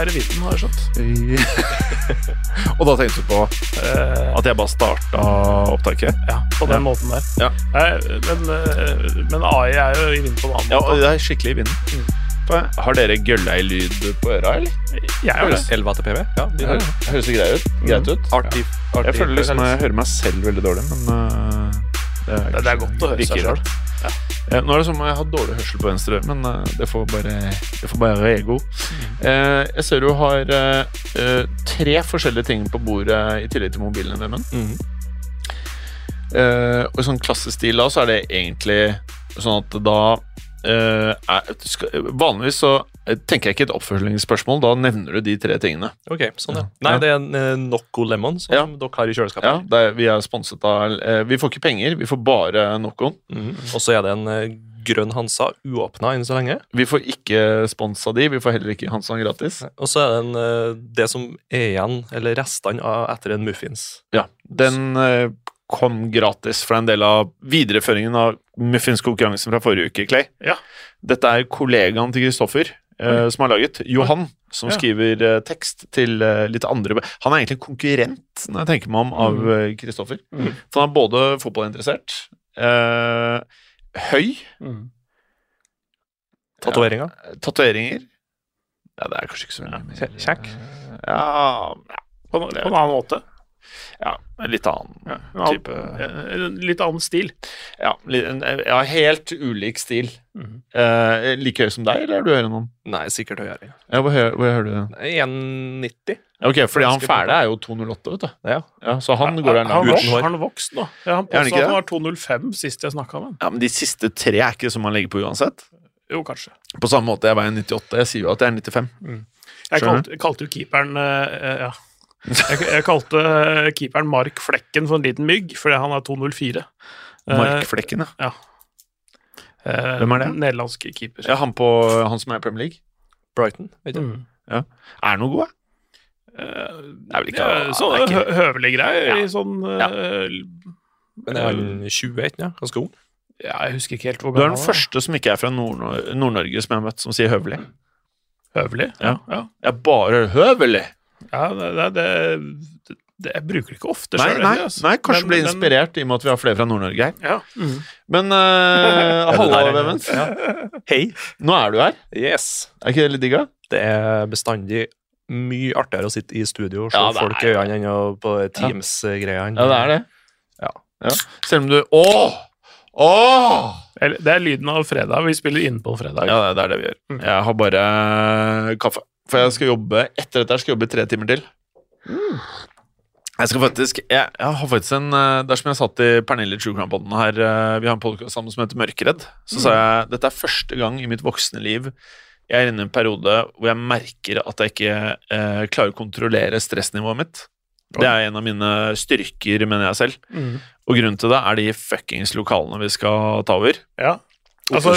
Er vinden, har jeg skjønt. Og da tenkte du på at jeg bare starta opptaket? Ja, på den måten der. Ja. Nei, men, eh, men AI er jo i vinden på en annen måte. Ja, og det er skikkelig i vinden. Har dere gølla i lyd på øra, eller? Jeg har det. 11 ATPV? Ja, de Hø- Høres det greit ut? Greit ut? Artig, artig Jeg føler liksom jeg hører meg selv veldig dårlig, men uh, det, Det- det er godt å høre seg sjøl. Ja, nå er det som om jeg har dårlig hørsel på venstre men øh, det får bare Det får bare ego. Mm. jeg ser du har tre forskjellige ting på bordet i tillegg til mobilen, din. Eh, og i sånn klassestil da, så er det egentlig sånn at da eh, er, Vanligvis så eh, tenker jeg ikke et oppfølgingsspørsmål, da nevner du de tre tingene. Ok, sånn ja. Nei, det er en Noco Nocco Lemon som Ja. dere har i kjøleskapet. Ja, det er, Vi er sponset av eh, Vi får ikke penger, vi får bare Nocoen. Mm. Og så er det en eh, grønn Hansa, uåpna enn så lenge. Vi får ikke spons av de, vi får heller ikke Hansan gratis. Og så er det en, eh, det som er igjen, eller restene av etter en muffins. Ja, Den eh, kom gratis fra en del av videreføringen av muffinskonkurransen fra forrige uke, Clay. Ja. Dette er kollegaen til Kristoffer eh, som har laget. Johan, som Ja. skriver uh, tekst til uh, litt andre Han er egentlig en konkurrent, når jeg tenker meg om, av Kristoffer. Mm. For han er både fotballinteressert, eh, høy, Mm. Tatoveringer. tatoveringer Ja, det er kanskje ikke så mye. Kjekk. Ja, På, på en annen måte. Ja, en litt annen Ja, en annen- type en litt annen stil. Ja, en- ja helt ulik stil. Mhm. Eh, like høy som deg, eller er du høyere enn noen? Nei, sikkert høyere. Ja, hvor høy, hvor høy er du? 1,90. Ok, fordi han fæle er jo 208, vet du. Ja. Ja, så han går der han, ned. Uten hår. han vokst nå. Ja, han Er påstod at han var 2,05 sist jeg snakka med ham. Ja, men de siste tre er ikke som han legger på uansett. Jo, kanskje. På samme måte, jeg veier 98, jeg sier jo at jeg er 95. Jeg kalte, kalte jo keeperen uh, Ja. Jeg, jeg kalte eh, keeperen Mark Flekken for en liten mygg, fordi han er 2,04. Mark Flekken, ja. ja. Hvem er det? Nederlandsk keeper. ja. Han på han som er i Premier League. Brighton. Vet du. Mm. Er han noe god, da? Eh, Det er vel ikke ja, så er ikke- høvelig grei. Ja. i Sånn eh, Men er han 21, ja? Ganske ung? Ja, jeg husker ikke helt hvor Du er den var. første som ikke er fra Nord- Nord-Norge som jeg har møtt, som sier høvelig. Høvelig? Ja. ja. Jeg bare høvelig! Ja, det, det, det, det Jeg bruker det ikke ofte Nei, sjøl. nei, nei, kanskje bli inspirert i og med at vi har flere fra Nord-Norge her. Ja. Mm. Men uh, hallo, Vemund. Hei. Nå er du her. Yes. Er ikke det litt digg? Det er bestandig mye artigere å sitte i studio og se Ja, folk i øynene enn på Teams-greiene. Ja, det er det. Ja. Selv om du Åh! Åh! Det er lyden av fredag. Vi spiller inne på fredag. Ja, det er det vi gjør. Jeg har bare kaffe. For jeg skal jobbe etter dette jeg skal jobbe tre timer til. Jeg skal faktisk jeg, jeg har faktisk en Dersom Det er som jeg satt i Pernille True Crime-podden her eh, Vi har en podcast sammen som heter Mørkeredd. Så sa jeg dette er første gang i mitt voksne liv jeg er inne i en periode hvor jeg merker at jeg ikke eh, klarer å kontrollere stressnivået mitt. Det er en av mine styrker, mener jeg selv. Mm. Og grunnen til det er de fuckings lokalene vi skal ta over. Ja. Altså,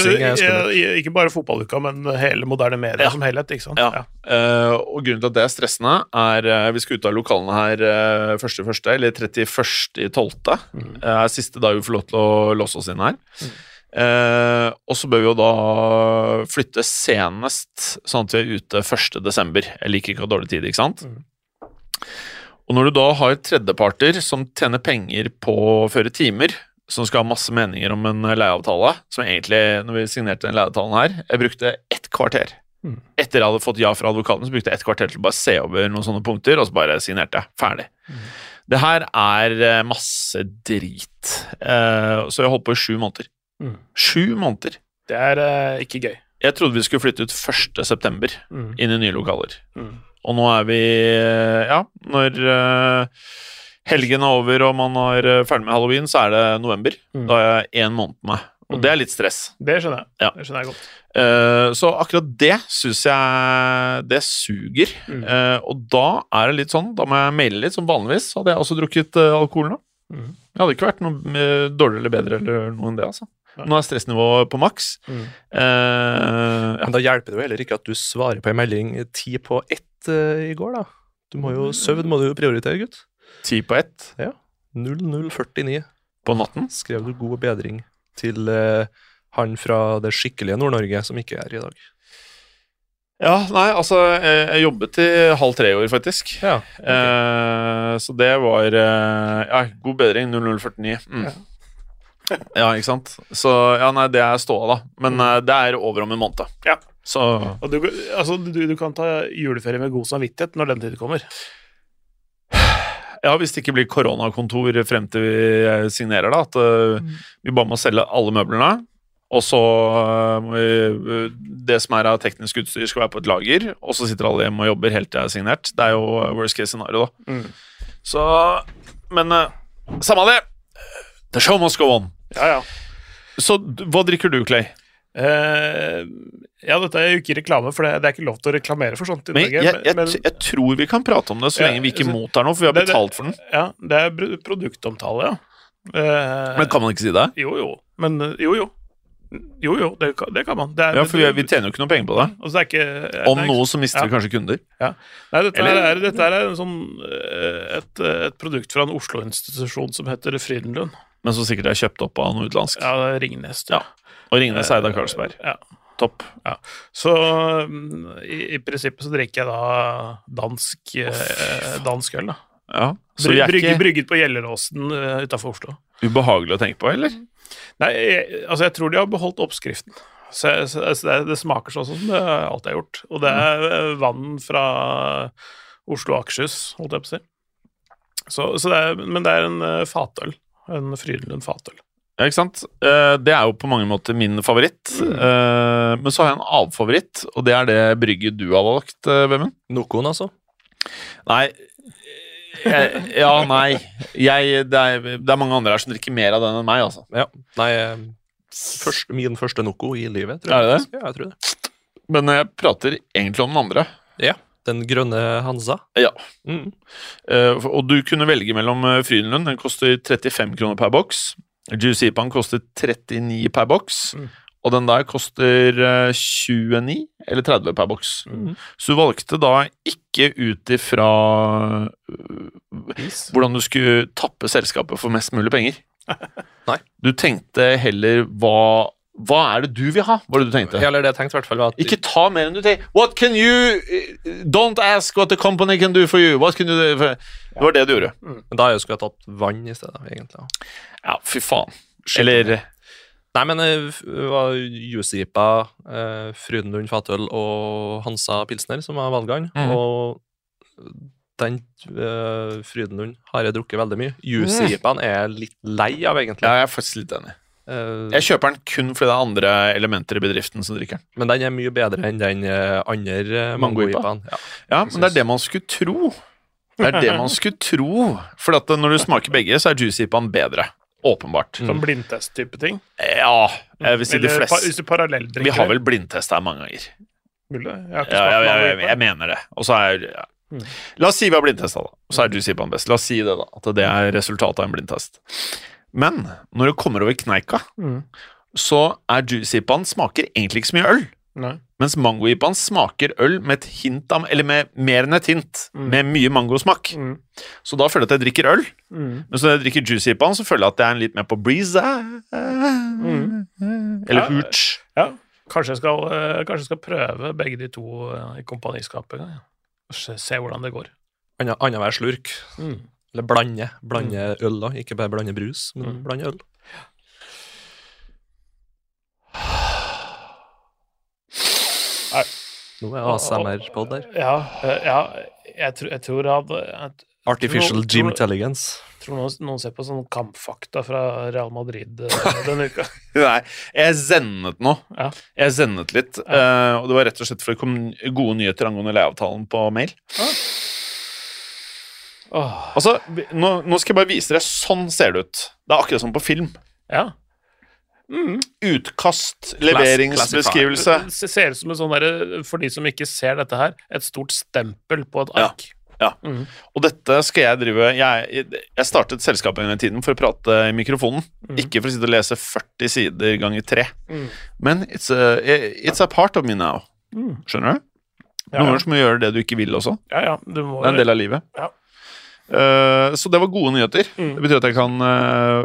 ikke bare fotballuka, men hele moderne media Ja. som helhet. ikke sant? Ja. Eh, og grunnen til at det er stressende, er uh, Vi skal ut av lokalene her uh, 1.1., eller 31.12. Mm. Uh, siste dag vi får lov til å låse oss inn her. Eh, og så bør vi jo da flytte senest, sånn at vi er ute 1.12. Jeg liker ikke å ha dårlig tid, ikke sant? Mm. Og når du da har tredjeparter som tjener penger på å føre timer, som skal ha masse meninger om en leieavtale, som egentlig, når vi signerte den leieavtalen her, jeg brukte ett kvarter. Mm. Etter jeg hadde fått ja fra advokaten, så brukte jeg ett kvarter til å bare se over noen sånne punkter, og så bare signerte jeg. Ferdig. Det her er eh, masse drit. Eh, så jeg holdt på i sju måneder. Mm. Sju måneder! Det er eh, ikke gøy. Jeg trodde vi skulle flytte ut 1. september, Mm. inn i nye lokaler. Mm. Og nå er vi eh, Ja, når eh, helgen er over og man er eh, ferdig med halloween, så er det november. Mm. Da har jeg én måned på meg. Og Mm. det er litt stress. Det skjønner jeg. Ja. Det skjønner jeg godt. Uh, så akkurat det syns jeg Det suger. Mm. Uh, og da er det litt sånn, da må jeg maile litt, som vanligvis hadde jeg også drukket uh, alkohol nå. Mm. Det hadde ikke vært noe dårligere eller bedre eller noe enn det, altså. Nei. Nå er stressnivået på maks. Mm. Eh, ja. Men da hjelper det jo heller ikke at du svarer på en melding ti på ett i går, da. Du må jo Søvn må du jo prioritere, gutt. Ti på ett 0049 på natten. skrev du god bedring til eh, han fra det skikkelige Nord-Norge som ikke er i dag. Ja, nei, altså Jeg jobbet til halv tre i år, faktisk. Ja, Eh, så det var eh, Ja, god bedring. 0049. Mm. Ja. Ja. ikke sant. Så ja, nei, det er ståa, da. Men eh, det er over om en måned. Ja. Så Og du, altså, du, du kan ta juleferie med god samvittighet når den tid kommer. Ja, hvis det ikke blir koronakontor frem til vi eh, signerer, da. At mm. vi bare må selge alle møblene. Og så eh, må vi eh, Det som er av teknisk utstyr, skal være på et lager. Og så sitter alle hjemme og jobber helt til jeg er signert. Det er jo eh, worst case scenario, da. Mm. Så Men samme det. The show must go on. Ja, ja. Så hva drikker du, Clay? Eh, ja, dette er jo ikke reklame, for det, det er ikke lov til å reklamere for sånt i Men Norge. jeg, jeg, men- jeg tror vi kan prate om det så Ja, lenge vi ikke mottar noe, for vi har det- det- betalt for den. Ja, det er produktomtale, ja. Uh, Men kan man ikke si det? Jo, jo. Men jo, jo. Jo, jo, det, det kan man. Det er, Ja, for vi, vi tjener jo ikke noe penger på det. Altså, det er ikke, Om det ikke- noe så mister Ja. vi kanskje kunder. Nei, dette, Eller- er, dette er en sånn, eh, et, et produkt fra en Oslo-institusjon som heter Frydenlund. Men som sikkert er kjøpt opp av noe utenlandsk. Ja, det er Ringnes. Ja. Og Ringnes Eida Karlsberg. Ja. Topp. Så mm, i, i prinsippet så drikker jeg da dansk, oh, dansk øl, da. Ja. Så Bry, brygget, brygget på Gjelleråsen uh, utafor Oslo. ubehagelig å tenke på, eller? Nei, jeg, altså jeg tror de har beholdt oppskriften. Så, så, så det, det smaker sånn som det alltid har gjort. Og det er eh, vann fra Oslo og Akershus, holdt jeg på å si. Så, så det er, men det er en eh, fatøl. En Frydenlund fatøl. Ja, ikke sant? Eh, Det er jo på mange måter min favoritt. Mm. Eh, Men så har jeg en annen favoritt, og det er det brygget du har valgt, eh, Vemund. Noen, altså. Nei jeg, Ja, nei. Jeg, det, er, det er mange andre her som drikker mer av den enn meg, altså. Ja. Nei, først, min første Noco i livet, tror Er det det? Ja, jeg tror det. Men jeg prater egentlig om den andre. Ja. Den grønne Hansa. Ja. Mm. Og du kunne velge mellom Frydenlund, den koster 35 kroner per boks. Juicy Ipan koster 39 per boks. Mm. Og den der koster eh, 29 eller 30 per boks. Mm. Så du valgte da ikke ut ifra øh, hvordan du skulle tappe selskapet for mest mulig penger. Nei. Du tenkte heller hva Hva er det du vil ha? Var det du tenkte? Eller det jeg tenkte i hvert fall var at Ikke ta mer enn du tenker. What can you Don't ask what the company can do for you. What can you do for Det var det du gjorde. Men da skulle jeg tatt vann i stedet, egentlig. Ja, fy faen. Eller Nei, men eh, det var Jusipa, eh, Frydenlund Fatøl og Hansa Pilsner som var valgene. Mm. Og den eh, Frydenlund har jeg drukket veldig mye. Jusipaen er jeg litt lei av, egentlig. Ja, jeg er faktisk litt enig. Uh, Jeg kjøper den kun fordi det er andre elementer i bedriften som drikker den. men den er mye bedre enn den eh, andre Mangoipaen Ja. Ja, men det er det man skulle tro. Det er det man skulle tro. For at når du smaker begge, så er Juicypan bedre. Åpenbart. Sånn blindtest-type ting. Ja, jeg vil si Eller de fleste hvis du parallelldrikker Vi har vel blindtest her mange ganger. Jeg Ja, ja, jeg, jeg mener det. Og så er ja. Mm. La oss si vi har blindtesta, da. Så er Juicypan best. La oss si det, da. At det er resultatet av en blindtest. Men når det kommer over kneika, Mm. så er Juicypan smaker egentlig ikke så mye øl. Nei. Mens mango-ipaen smaker øl med et hint av Eller med mer enn et hint. Mm. Med mye mangosmak. Mm. Så da føler jeg at jeg drikker øl. Mm. Men når jeg drikker juicy ipaen, så føler jeg at jeg er litt mer på breeze. Mm. Eller Ja, hooch. Ja, kanskje jeg skal, eh, kanskje jeg skal prøve begge de to eh, i kompaniskapet. en gang. Se, se hvordan det går. Annenhver slurk. Mm. Eller blande. Blande øl, da. Ikke bare blande brus, men Mm. blande øl. Nei. Nå er ASMR på der. Ja, eh, ja jeg, tr jeg tror hadde jeg, Artificial Tror- gym intelligence. Tror noen, noen ser på sånn kampfakta fra Real Madrid eh, denne uka. Nei, jeg zennet nå. Ja. Jeg zennet litt, eh, og det var rett og slett for det kom gode nyheter angående leieavtalen på mail. Åh, Altså, nå, nå skal jeg bare vise dere. Sånn ser det ut. Det er akkurat som på film. ja. Mm. Utkast, leveringsbeskrivelse. Det ser ut som en sånn derre, for de som ikke ser dette her, et stort stempel på et Ja. ark. Ja. Mhm. Og dette skal jeg drive Jeg, jeg startet selskapet en gang i tiden for å prate i mikrofonen. Ikke for å sitte og lese 40 sider ganger tre. Mm. Men it's a, it's a part of me now. Mm. Skjønner du? Ja, Noen ganger må du gjøre det du ikke vil også. ja, ja, Det er en del av livet. Ja. Eh, så det var gode nyheter. Mm. Det betyr at jeg kan uh,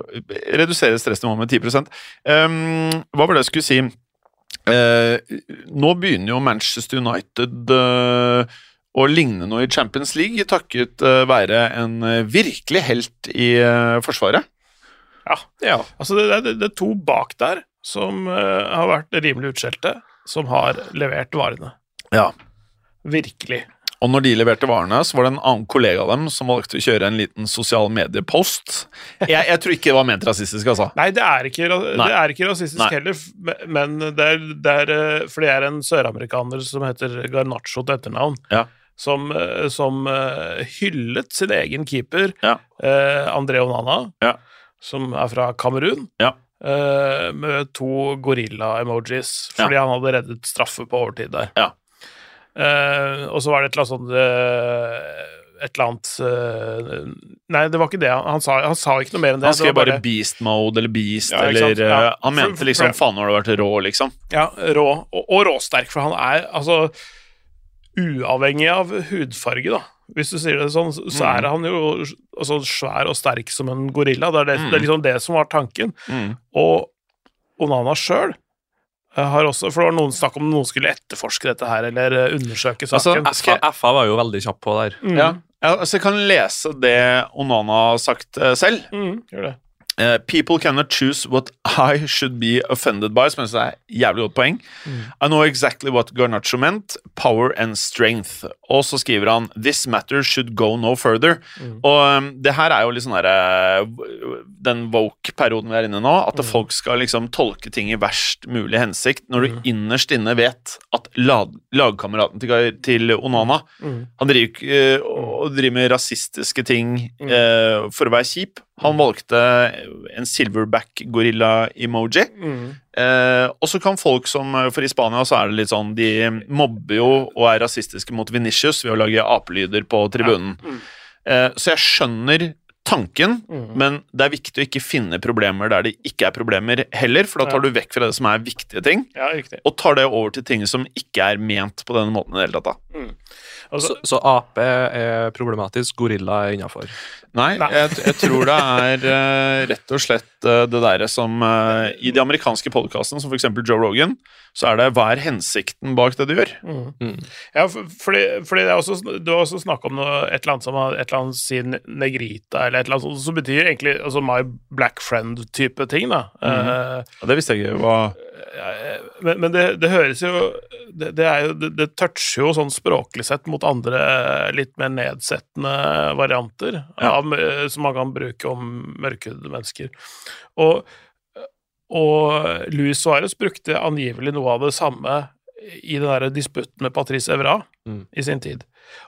redusere stressnivået med 10 um, Hva var det jeg skulle si? Uh, nå begynner jo Manchester United å ligne noe i Champions League, takket være en virkelig helt i Forsvaret. Ja. Ja. Altså, det, det, det er to bak der som har vært rimelig utskjelte, som har levert varene. Ja. Virkelig. Og når de leverte varene, så var det en annen kollega av dem som valgte å kjøre en liten sosial mediepost. Jeg, jeg tror ikke det var ment rasistisk, altså. Nei, det er ikke, det er ikke rasistisk Nei. heller, men det er, det er fordi For det er en søramerikaner som heter Garnaccio til etternavn, Ja. som, eh, som eh, hyllet sin egen keeper, Ja. eh, André Onana, Ja. som er fra Kamerun, Ja. eh, med to gorilla-emojis, fordi han hadde reddet straffe på overtid der. Ja. Eh, og så var det et eller annet sånt uh, Et eller annet uh, Nei, det var ikke det. Han sa, han sa ikke noe mer enn det. Han skrev det bare, bare 'beast mode' eller 'beast' Ja, eller? Ja. eh, Han mente liksom 'faen, nå har du vært rå', liksom. Ja, rå, og, og råsterk, for han er altså Uavhengig av hudfarge, da. Hvis du sier det sånn, så er er han jo altså, svær og sterk som en gorilla. Det er, det, det er liksom det som var tanken. Mm. Og Onana sjøl har også For det var noen snakk om noen skulle etterforske dette her, eller eh, undersøke saken. Altså, FA var jo veldig kjapp på der. Mm. Ja. Ja, altså, jeg kan lese det Onana har sagt eh, selv. Mm, gjør det. Eh, people cannot choose what I should be offended by, som jeg synes er jævlig godt poeng. I know exactly what Garnaccio meant, power and strength. Og så skriver han This matter should go no further. Og um, det her er jo litt sånn derre Den woke-perioden vi er inne i nå, at folk skal liksom tolke ting i verst mulig hensikt, når du innerst inne vet at lag, lagkameraten til, til Onana Han driver eh, og driver med rasistiske ting uh, for å være kjip. Han valgte en silverback gorilla-emoji. Mm. Eh, og så kan folk som For i Spania så er det litt sånn De mobber jo og er rasistiske mot Venitius ved å lage apelyder på tribunen. Eh, så jeg skjønner tanken, men det er viktig å ikke finne problemer der det ikke er problemer heller, for da tar du vekk fra det som er viktige ting, Ja, og tar det over til ting som ikke er ment på denne måten i det hele tatt. Altså, Så, så Ap er problematisk, gorilla er innafor. Nei, Nei. Jeg, jeg tror det er uh, rett og slett uh, det derre som uh, I de amerikanske podkastene, som f.eks. Joe Rogan, så er det hva er hensikten bak det du gjør? Ja, for, fordi, fordi det er også, du har også snakket om noe, et eller annet som har- et eller annet sier negrita, eller et eller annet sånt, som betyr egentlig altså my black friend-type ting, da. Eh, Og det visste jeg ikke hva men men det, det høres jo det, det, er jo, det, toucher jo sånn språklig sett mot andre litt mer nedsettende varianter Ja. av, eh, som man kan bruke om mørkhudede mennesker. Og, og Louis Suárez brukte angivelig noe av det samme i den der disputten med Patrice Evra Mm. i sin tid.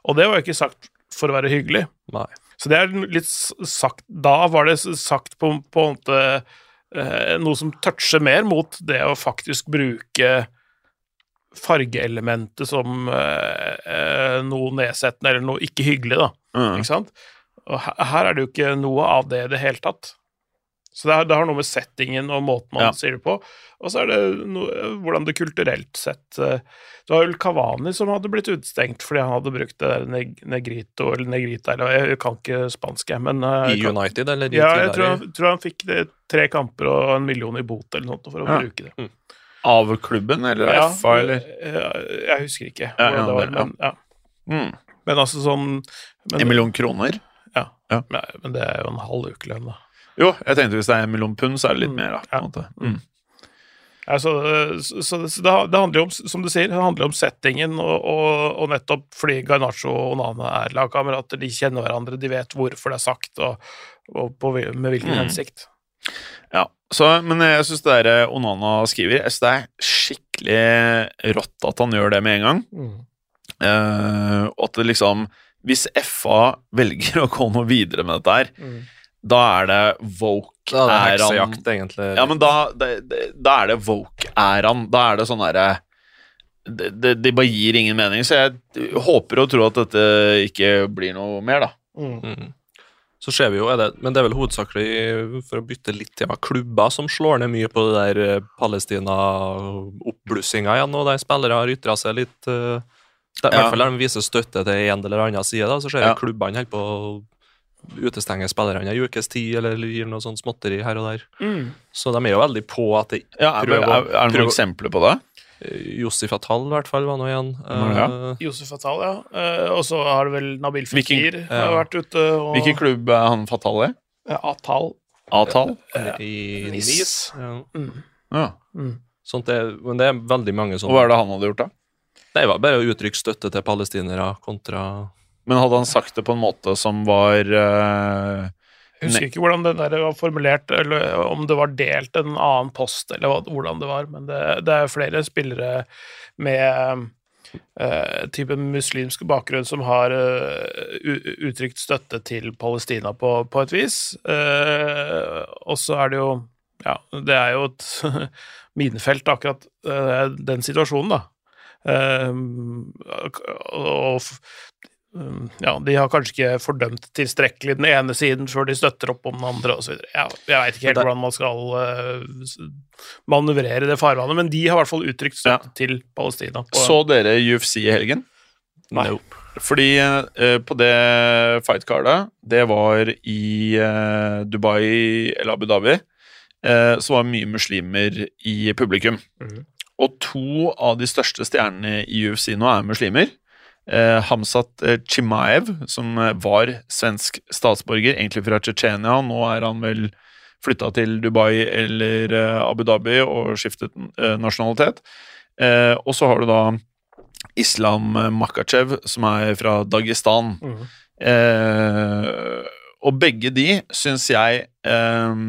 Og det var jo ikke sagt for å være hyggelig. Nei. Så det er litt sagt Da var det sagt på, på en måte noe som toucher mer mot det å faktisk bruke fargeelementet som eh, eh, noe nedsettende eller noe ikke hyggelig, da. Mm. Ikke sant? Og her, her er det jo ikke noe av det i det hele tatt. Så det, er, det har noe med settingen og måten man Ja. sier det på. Og så er det noe, hvordan det kulturelt sett eh, Det var vel Kavani som hadde blitt utestengt fordi han hadde brukt det der neg negrito eller negrita eller Jeg, jeg kan ikke spansk, jeg, men eh, I kan- United, eller Ja, jeg tror han, tror han fikk det, tre kamper og en million i bot eller noe for å Ja. bruke det. Av klubben eller Ja, FA, eller? Jeg husker ikke Ja, hvordan ja, det var, men, ja. Mm. men altså sånn men, En million kroner? Ja. Men det er jo en halv ukelønn, da. Jo, jeg tenkte hvis det er en million pund, så er det litt Mm. mer, da. På en måte. Mm. Ja, så, så det, det handler jo om, som du sier, det handler om settingen, og, og, og nettopp fordi Garnaccio og Onana er lagkamerater, de kjenner hverandre, de vet hvorfor det er sagt, og, og på, med hvilken Mm. hensikt. Ja, så, men jeg syns det der eh, Onana skriver Jeg synes det er skikkelig rått at han gjør det med en gang. Eh, og at det liksom Hvis FA velger å gå noe videre med dette her, Mm. Da er det woke Da det æraen heksejakt, egentlig. Ja, men da, det, det, da er det woke-æraen. Da er det sånn derre det, det, det bare gir ingen mening, så jeg håper og tror at dette ikke blir noe mer, da. Mm. Så ser vi jo, er det, men det er vel hovedsakelig, for å bytte litt tema, klubber som slår ned mye på det der eh, Palestina-oppblussinga igjen, og der spillere har ytra seg litt uh, det, I Ja. hvert fall der de viser støtte til en eller annen side, da, så ser Ja. jeg klubbene holder på å utestenge spillerne en ukes tid, eller gir noe sånt småtteri her og der. Mm. Så de er jo veldig på at de Ja, er, prøver er, å- er det noen eksempler på det? Josef Atal i hvert fall var nå igjen. Var det, Eh, Josef Atal, ja. Uh, og så har det vel Nabil Fikir ja. har vært ute og Hvilken klubb er han fatal i? Ja, Atal. Atal? I Nis. Nis. Ja. Mm. Ja. Mm. Sånt er, men det er veldig mange Og sånne hva er det han hadde gjort, da? Det var bare å uttrykke støtte til palestinere kontra Men hadde han sagt det på en måte som var uh, Jeg husker ikke hvordan det der var formulert, eller om det var delt en annen post, eller hvordan det var, men det, det er flere spillere med uh, type muslimsk bakgrunn som har uh, uttrykt støtte til Palestina på, på et vis. Uh, og så er det jo Ja, det er jo et minefelt, akkurat eh, den situasjonen, da. Uh, og ja, de har kanskje ikke fordømt tilstrekkelig den ene siden før de støtter opp om den andre osv. Jeg, jeg veit ikke helt hvordan man skal uh, manøvrere det farvannet, men de har i hvert fall uttrykt støtte til Palestina. På, Så dere UFC i helgen? Nei. Fordi uh, på det fightcardet, det var i uh, Dubai eller Abu Dhabi, eh, så var mye muslimer i publikum. Mhm. Og to av de største stjernene i UFC nå er muslimer. Eh, Hamzat eh, Chimaev, som eh, var svensk statsborger, egentlig fra Tsjetsjenia. Nå er han vel flytta til Dubai eller Abu Dhabi og skiftet nasjonalitet. Eh, og så har du da Islam Makachev, som er fra Dagestan. Mm. Eh, og begge de syns jeg eh,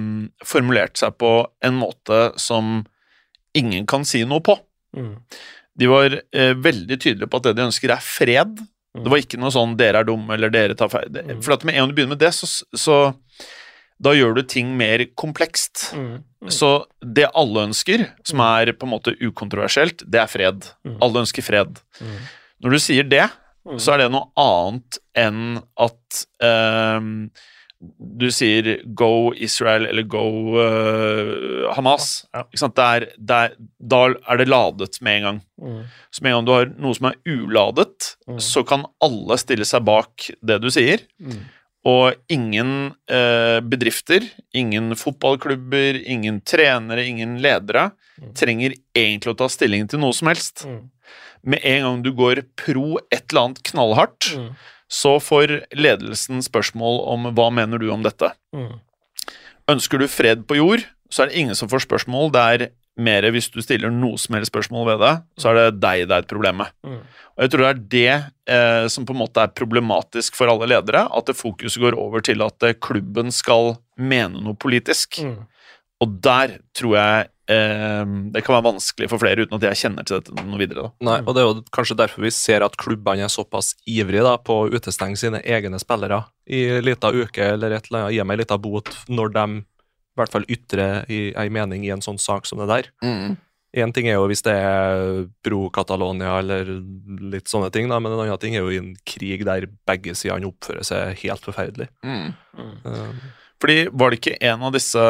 formulerte seg på en måte som ingen kan si noe på. Mhm. De var eh, veldig tydelige på at det de ønsker, er fred. Det var ikke noe sånn 'dere er dumme' eller 'dere tar feil'. Mm. For at med en gang du begynner med det, så, så da gjør du ting mer komplekst. Mhm. Så det alle ønsker, som er på en måte ukontroversielt, det er fred. Mm. Alle ønsker fred. Mhm. Når du sier det, Mhm. så er det noe annet enn at ehm, du sier 'go Israel' eller 'go uh, Hamas'. Ja. Ikke sant? Det er, det er, da er det ladet med en gang. Mm. Så med en gang du har noe som er uladet, Mm. så kan alle stille seg bak det du sier. Mm. Og ingen uh, bedrifter, ingen fotballklubber, ingen trenere, ingen ledere Mm. trenger egentlig å ta stilling til noe som helst. Mhm. Med en gang du går pro et eller annet knallhardt, Mhm. Så får ledelsen spørsmål om hva mener du om dette. Mm. Ønsker du fred på jord, så er det ingen som får spørsmål. Det er mer hvis du stiller noe som helst spørsmål ved det, så er det deg det er et problem med. Mm. Og jeg tror det er det eh, som på en måte er problematisk for alle ledere, at det fokuset går over til at eh, klubben skal mene noe politisk. Mhm. Og der tror jeg eh, det kan være vanskelig for flere, uten at jeg kjenner til dette noe videre. da. Nei, og det er jo kanskje derfor vi ser at klubbene er såpass ivrige da, på å utestenge sine egne spillere i en liten uke eller et eller annet, gi meg en liten bot når de i hvert fall ytrer i, en mening i en sånn sak som det der. Én ting er jo hvis det er pro Catalonia eller litt sånne ting, da, men en annen ting er jo i en krig der begge sidene oppfører seg helt forferdelig. Mhm. Eh, Fordi Var det ikke en av disse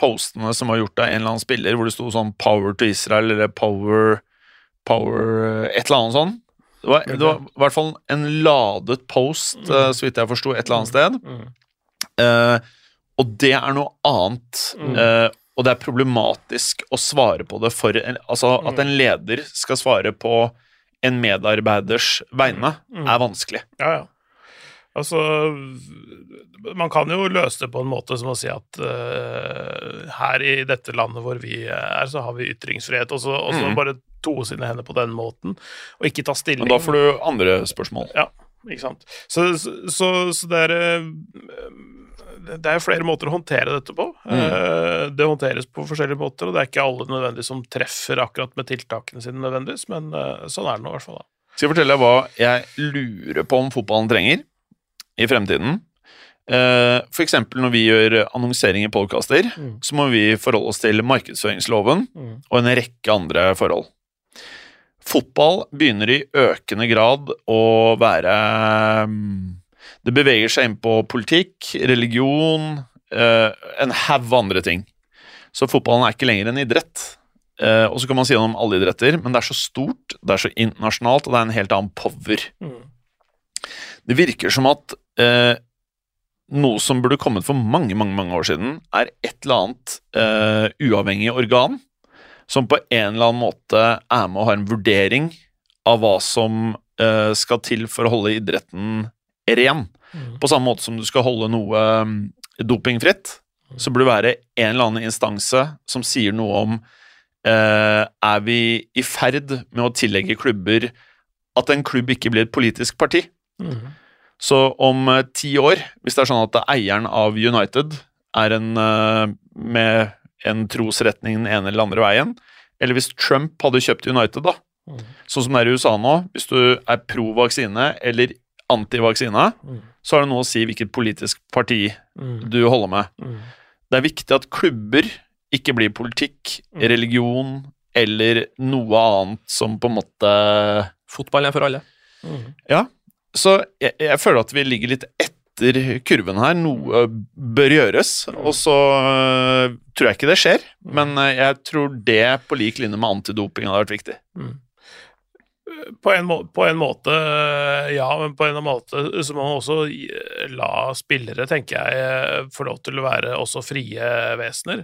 postene som var gjort av en eller annen spiller, hvor det sto sånn 'Power to Israel' eller 'Power Power Et eller annet sånn? Det var, det var i hvert fall en ladet post, mm. så vidt jeg forsto, et eller annet sted. Mm. Uh, og det er noe annet. Mm. Uh, og det er problematisk å svare på det for en, Altså at en leder skal svare på en medarbeiders vegne, Mm. er vanskelig. Ja, ja. Altså man kan jo løse det på en måte som å si at uh, her i dette landet hvor vi er, så har vi ytringsfrihet, og så, og så Mm. bare toe sine hender på den måten, og ikke ta stilling. Men da får du andre spørsmål. Ja, ikke sant. Så, så, så, det er eh, Det er flere måter å håndtere dette på. Eh, Det håndteres på forskjellige måter, og det er ikke alle nødvendigvis som treffer akkurat med tiltakene sine nødvendigvis, men sånn er det nå i hvert fall. da. Skal jeg fortelle deg hva jeg lurer på om fotballen trenger i fremtiden? Eh, eksempel når vi gjør annonsering i podkaster, Mm. så må vi forholde oss til markedsføringsloven og en rekke andre forhold. Fotball begynner i økende grad å være mm, Det beveger seg inn på politikk, religion, eh, en haug andre ting. Så fotballen er ikke lenger en idrett. Eh, og så kan man si noe om alle idretter, men det er så stort, det er så internasjonalt, og det er en helt annen power. Det virker som at eh, noe som burde kommet for mange, mange, mange år siden, er et eller annet eh, uavhengig organ som på en eller annen måte er med og har en vurdering av hva som eh, skal til for å holde idretten ren. På samme måte som du skal holde noe mm, dopingfritt, så burde det være en eller annen instanse som sier noe om eh, Er vi i ferd med å tillegge klubber at en klubb ikke blir et politisk parti? Så om eh, ti år, hvis det er sånn at eieren av United er en eh, med en trosretning den ene eller andre veien, eller hvis Trump hadde kjøpt United, da, sånn som det er i USA nå, hvis du er pro vaksine eller antivaksine, så har det noe å si hvilket politisk parti du holder med. Det er viktig at klubber ikke blir politikk, religion eller noe annet som på en måte Fotball er for alle. Ja, så jeg, jeg føler at vi ligger litt etter kurven her. Noe bør gjøres, og så uh, tror jeg ikke det skjer. Men øh, jeg tror det på lik linje med antidoping hadde vært viktig. På en, må på en måte, ja, men på en annen måte så må man også la spillere, tenker jeg, få lov til å være også frie vesener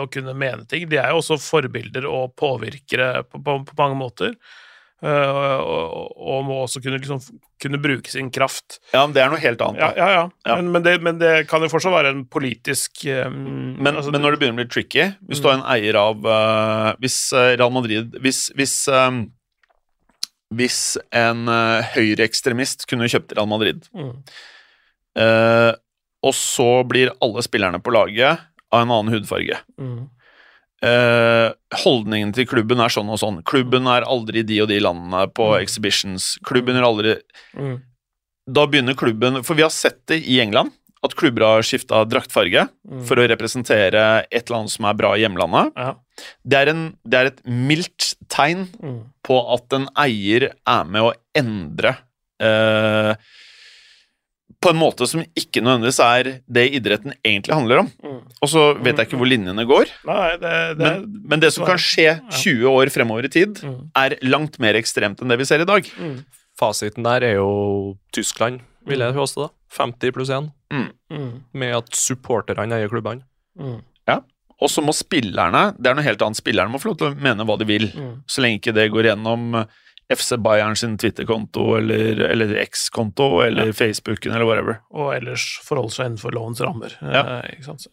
og kunne mene ting. De er jo også forbilder og påvirkere på, på, på mange måter. Eh, og, og må også kunne, liksom, kunne bruke sin kraft. Ja, men det er noe helt annet. Ja, ja, ja. Ja. Men, men, det, men det kan jo fortsatt være en politisk um, Men, altså, men når det begynner å bli tricky Hvis du er en eier av uh, Hvis Real Madrid Hvis, hvis, um, hvis en uh, høyreekstremist kunne kjøpt Real Madrid, mm, uh, og så blir alle spillerne på laget av en annen hudfarge mm, eh, holdningen til klubben er sånn og sånn. Klubben er aldri de og de landene på Mm. exhibitions. Klubben er aldri mm, Da begynner klubben For vi har sett det i England, at klubber har skifta draktfarge mm. for å representere et eller annet som er bra i hjemlandet. ja, Det er, en, det er et mildt tegn mm, på at en eier er med å endre eh, på en måte som ikke nødvendigvis er det idretten egentlig handler om. mm. Og så vet jeg ikke hvor linjene går. Nei, det, det Men, men det som kan skje 20 år fremover i tid, Mm. er langt mer ekstremt enn det vi ser i dag. mm, Fasiten der er jo Tyskland, vil jeg påstå. da. 50 pluss 1, mm, med at supporterne eier klubbene. mm, Og så må spillerne det er noe helt annet, spillerne må få lov til å mene hva de vil, mm. så lenge ikke det går gjennom FC Bayern sin Twitter-konto eller, eller X-konto eller Facebooken eller whatever. Og ellers forholde seg innenfor lovens rammer. Ja. eh, sant? Så,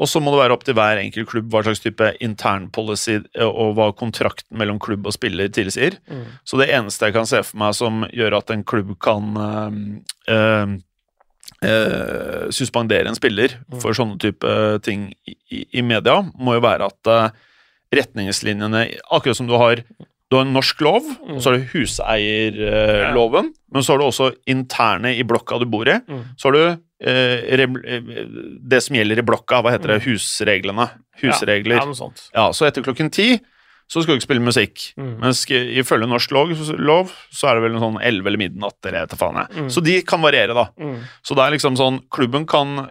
Og så må det være opp til hver enkelt klubb hva slags type internpolicy og hva kontrakten mellom klubb og spiller tilsier. mm, Så det eneste jeg kan se for meg som gjør at en klubb kan eh, eh, eh, suspendere en spiller for sånne type ting i, i, media, må jo være at eh, retningslinjene Akkurat som du har du har en norsk lov, og så har du huseierloven, men så har du også interne i blokka du bor i. Mm. Så har du eh, eh, det som gjelder i blokka, hva heter det, husreglene. Husregler. Ja, ja, noe sånt. Ja, så etter klokken ti så skal du ikke spille musikk. Mm. Mens ifølge norsk lov, lov så er det vel en sånn 11 eller midnatt eller etter faen jeg. Mm. Så de kan variere, da. Mm. Så det er liksom sånn Klubben kan,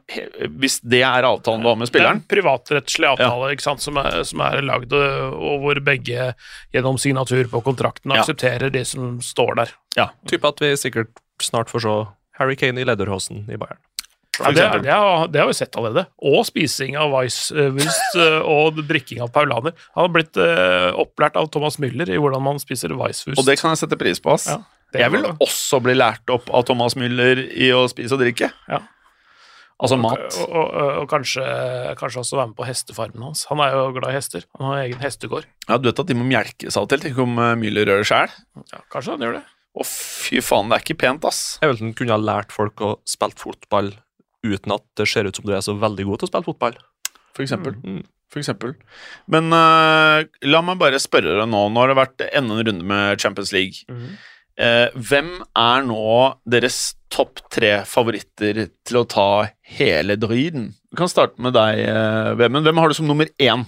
hvis det er avtalen du har med Det er en privatrettslig avtale ikke sant, som er, som er lagd, og hvor begge gjennom signatur på kontrakten Ja. aksepterer det som står der. Ja. Type at vi sikkert snart får se Harry Kane i lederhosen i Bayern. Ja, det, det, har, det har vi sett allerede. Og spising av Weisswurst eh, og drikking av paulaner. Han har blitt uh, opplært av Thomas Müller i hvordan man spiser Weisswurst. Og det kan jeg sette pris på, ass. Ja. Jeg vil også bli lært opp av Thomas Müller i å spise og drikke. Ja. Altså mat. Og, og, og kanskje, kanskje også være med på hestefarmen hans. Han er jo glad i hester. Han har egen hestegård. Ja, Du vet at de må melkes av og til? Tenk om eh, Müller gjør det sjøl? Ja, kanskje han gjør det. Å, fy faen, det er ikke pent, ass. Jeg vet han kunne ha lært folk å spille fotball uten at det ser ut som du er så veldig god til å spille fotball. For eksempel. Mm. For eksempel. Men uh, la meg bare spørre deg nå. Nå har det vært enda en runde med Champions League. Mm. Uh, hvem er nå deres topp tre favoritter til å ta hele driten? Vi kan starte med deg, uh, Vemund. Hvem har du som nummer én?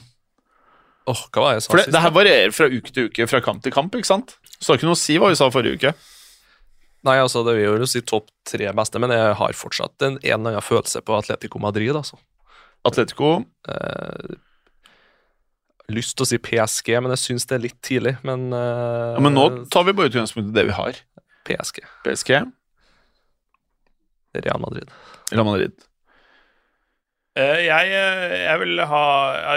Oh, hva var jeg sa For det, sist? det her varierer fra uke til uke, fra kamp til kamp, ikke sant? Så det har ikke noe å si hva vi sa forrige uke. Nei, altså, det vil jo si topp tre beste, men jeg har fortsatt en, en eller annen følelse på Atletico Madrid, altså. Atletico Eh, lyst til å si PSG, men jeg syns det er litt tidlig. Men, eh, ja, Men nå tar vi bare utgangspunkt i det vi har. PSG. PSG, Real Madrid. Real Madrid. Eh, Jeg, eh, jeg vil ha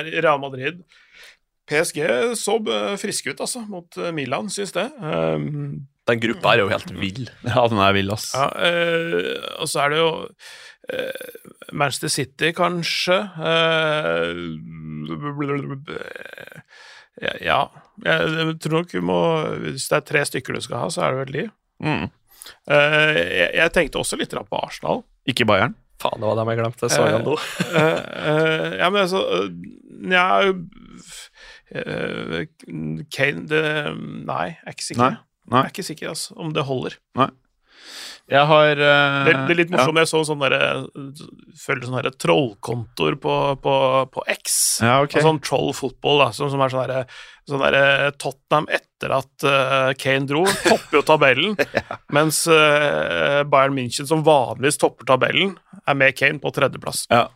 Real Madrid. PSG så friske ut, altså, mot eh, Milan, syns det. Um, Den gruppa er jo helt vill. Ja, den er vill, ass. Ja, øh, og så er det jo øh, Manchester City, kanskje. Øh, ja, ja. Jeg tror nok vi må Hvis det er tre stykker du skal ha, så er det vel de. Mm. Eh, jeg, jeg tenkte også litt på Arsenal. Ikke Bayern. Faen, det var dem jeg glemte. Så jeg nå. Ja, men altså Nja eh, Kane det, Nei, jeg er ikke sikker. Nei, nei. Jeg er ikke sikker altså, om det holder. Jeg har uh, Det, det er litt ja. morsomt. Jeg så sånne der, følger sånne der trollkontoer på, på, på X. Ja, okay. Sånn troll football, da, som, som er sånn derre sånn der, Tottenham etter at uh, Kane dro, topper jo tabellen. Mens uh, Bayern München, som vanligvis topper tabellen, er med Kane på tredjeplass. Ja.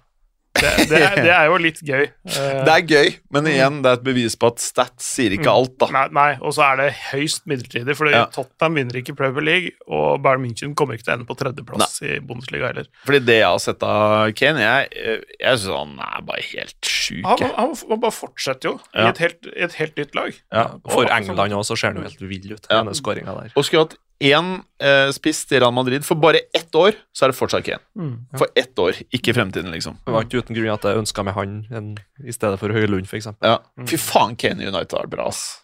Det, det, er, det er jo litt gøy. Eh, Det er gøy, men igjen, det er et bevis på at stats sier ikke alt, da. Nei, nei og så er det høyst midlertidig, fordi Ja. Tottenham vinner ikke Premier League, og Bayern München kommer ikke til å ende på tredjeplass i Bundesliga heller. Fordi det jeg har sett av Kane, jeg, jeg synes han er bare helt sjuk. Han, han, han bare fortsetter jo i et helt, i et helt nytt lag. Ja. For England òg, så ser han jo helt vill ut. Ja. Denne skåringa der. Og skulle hatt én eh, spiss til Real Madrid for bare ett år, så er det fortsatt Kane. Mm. For ett år, ikke fremtiden, liksom. Det var ikke uten grunn at jeg ønska meg han en, i stedet for Høylund, f.eks. Ja. Fy faen, Kane United er bra, ass.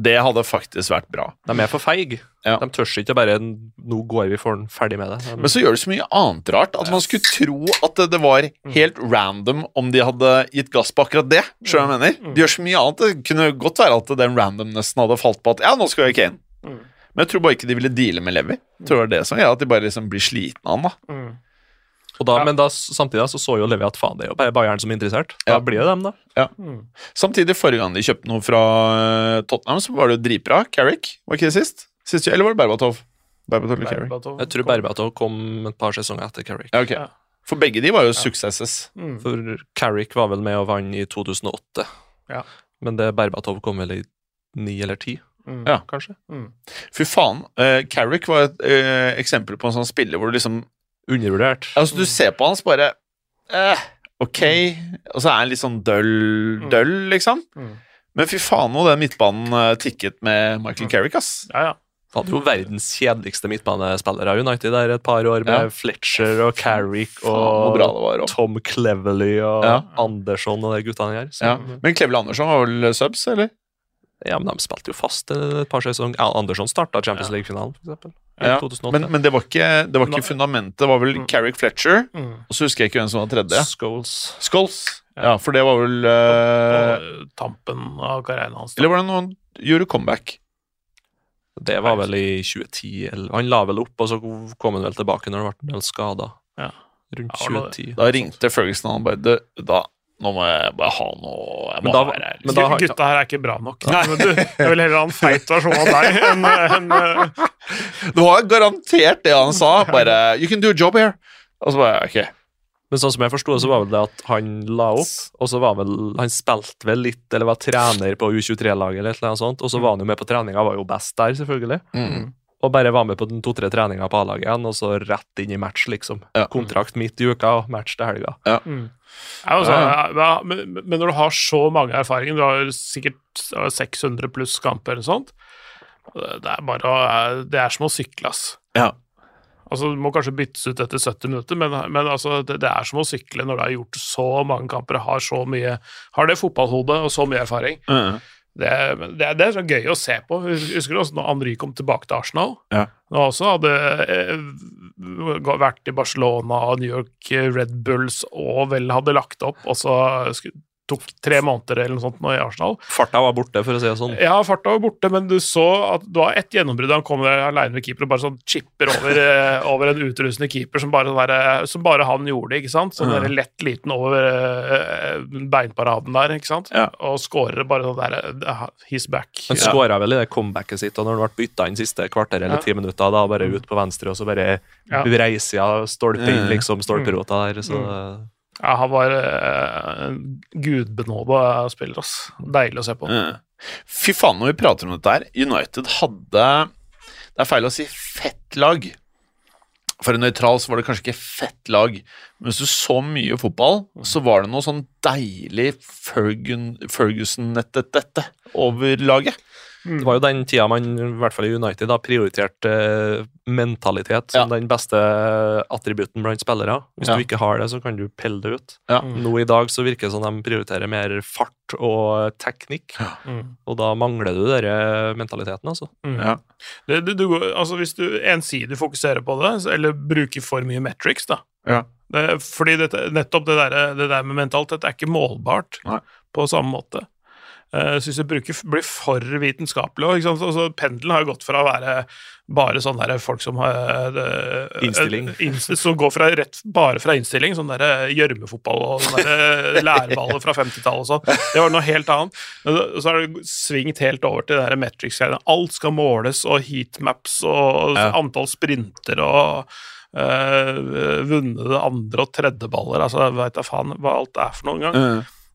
Det hadde faktisk vært bra. De er for feige. Ja. De tør ikke bare 'nå går vi for den, ferdig med det'. De, Men så gjør det så mye annet rart at man skulle tro at det- var helt random om de hadde gitt gass på akkurat det. Skjønner jeg mener? De gjør så mye annet. Det kunne godt være at den randomnessen hadde falt på at ja, nå skal vi ha Kane. Mm. Men jeg tror bare ikke de ville deale med Levi. Jeg tror det var det som gjør at de bare liksom blir slitne av han. da. Mm. og da, Ja. Men da, samtidig så så jo Levi at faen, det er jo bare Bayern som er interessert. Da Ja. blir det dem, da. Mm. Samtidig, forrige gang de kjøpte noe fra eh, Tottenham, så var det jo dritbra. Carrick, var ikke det sist? sist eller var det Berbatov? Berbatov eller Carrick? Berbatov Jeg tror Berbatov kom et par sesonger etter Carrick. Okay. Ja. For begge de var jo successes. Mm. For Carrick var vel med og vant i 2008. Ja. Men det Berbatov kom vel i ni eller ti, Mm. Ja. kanskje. Mm. Fy faen. Uh, Carrick var et uh, eksempel på en sånn spiller hvor du liksom Undervurdert. Altså, du ser på han så bare uh, Ok. Og så er han litt sånn døll, døll liksom. Mm. Men fy faen nå den midtbanen tikket med Michael Carrick, ass. Ja, ja. Hadde jo verdens kjedeligste midtbanespillere av United der et par år, med Ja. Fletcher og Carrick og var. Tom Cleverley og Ja. Andersson og de guttene her. Så, Ja. Men Klevel Andersson var vel subs, eller? Ja, men de spilte jo fast et par sesonger. Andersson starta Champions League-finalen, for eksempel. Ja, Men, men det var ikke, det var ikke fundamentet. Det var vel Mm. Carrick Fletcher, Mm. og så husker jeg ikke hvem som var tredje. Scholes. Scholes. Ja, for det var vel Og tampen av karrieren hans. da. Eller var det noen gjorde comeback? Det var vel i 2010. Eller, han la vel opp, og så kom han vel tilbake når han ble skada. Ja. Rundt Ja, 2010. Da ringte Ferguson og han bare da, Nå må jeg bare ha noe Jeg må Men da- være her. men da Gutta her er ikke bra nok. Nei. Men du, jeg vil heller ha en feit versjon av deg enn en, uh... Det var garantert det han sa. Bare 'You can do a job here'. Og så bare Ok. Men sånn som jeg forsto det, så var vel det at han la opp, og så var vel Han spilte vel litt, eller var trener på U23-laget, eller noe sånt, og så var han jo med på treninga, var jo best der, selvfølgelig. Mm. Og bare var med på den to-tre treninga på A-laget igjen, og så rett inn i match, liksom. Ja. Kontrakt midt i uka og match til helga. mm. Ja, altså, ja, men, men når du har så mange erfaringer, du har sikkert 600 pluss kamper eller sånt, Det er bare å- Det er som å sykle, ass. Ja. Altså, Du må kanskje byttes ut etter 70 minutter, men, men altså, det, det er som å sykle når du har gjort så mange kamper, har så mye Har det fotballhodet og så mye erfaring. Ja. Det, det, det er så gøy å se på. Husker du også når Henry kom tilbake til Arsenal? Ja. Han også hadde eh, vært i Barcelona og New York Red Bulls og vel hadde lagt opp, og så sku- tok tre måneder eller noe sånt nå i Arsenal. Farta var borte, for å si det sånn. Ja, farta var borte, men du så at det var ett gjennombrudd. Han kommer aleine med keeper og bare sånn chipper over, eh, over en utrustende keeper som bare, der, som bare han gjorde, ikke sant? Sånn der lett liten over eh, beinparaden der, ikke sant? Ja. Og skårer bare sånn der eh, He's back. Han skåra vel i det comebacket sitt, og når han ble bytta inn siste kvarter eller Ja. ti minutter, da bare ut på venstre, og så bare Ja. breisida stolpe inn, Mm. liksom, stolperota der, så Ja, han var uh, en gudbenåda spiller, ass. Deilig å se på. Uh. Fy faen, når vi prater om dette her United hadde Det er feil å si fett lag. For en nøytral så var det kanskje ikke fett lag. Men hvis du så mye fotball, så var det noe sånn deilig Fergun, Ferguson-dette over laget. Det var jo den tida man, i hvert fall i United, da, prioriterte eh, mentalitet som Ja. den beste attributten blant spillere. Hvis Ja. du ikke har det, så kan du pelle det ut. Ja. Nå i dag så virker det som de prioriterer mer fart og teknikk, Mm. og da mangler du den mentaliteten, altså. Mm. Ja. Det, du, du, går- altså hvis du ensidig fokuserer på det, eller bruker for mye metrics, da Ja. det, Fordi dette, nettopp det der, det der med mentalitet er ikke målbart Nei. på samme måte. Uh, Syns det bruker, blir for vitenskapelig. Ikke sant? Altså, pendelen har jo gått fra å være bare sånn der folk som har eh, Innstilling. eh, inns- Som går fra rett, bare fra innstilling, sånn der gjørmefotball og sånn lærballer fra 50-tallet og sånn. Det var noe helt annet. Men så har det svingt helt over til det metrics-greiene. Alt skal måles, og heatmaps og Ja. antall sprinter og Vunne vunnet andre og tredje baller. Altså, veit da faen hva alt er for noen gang.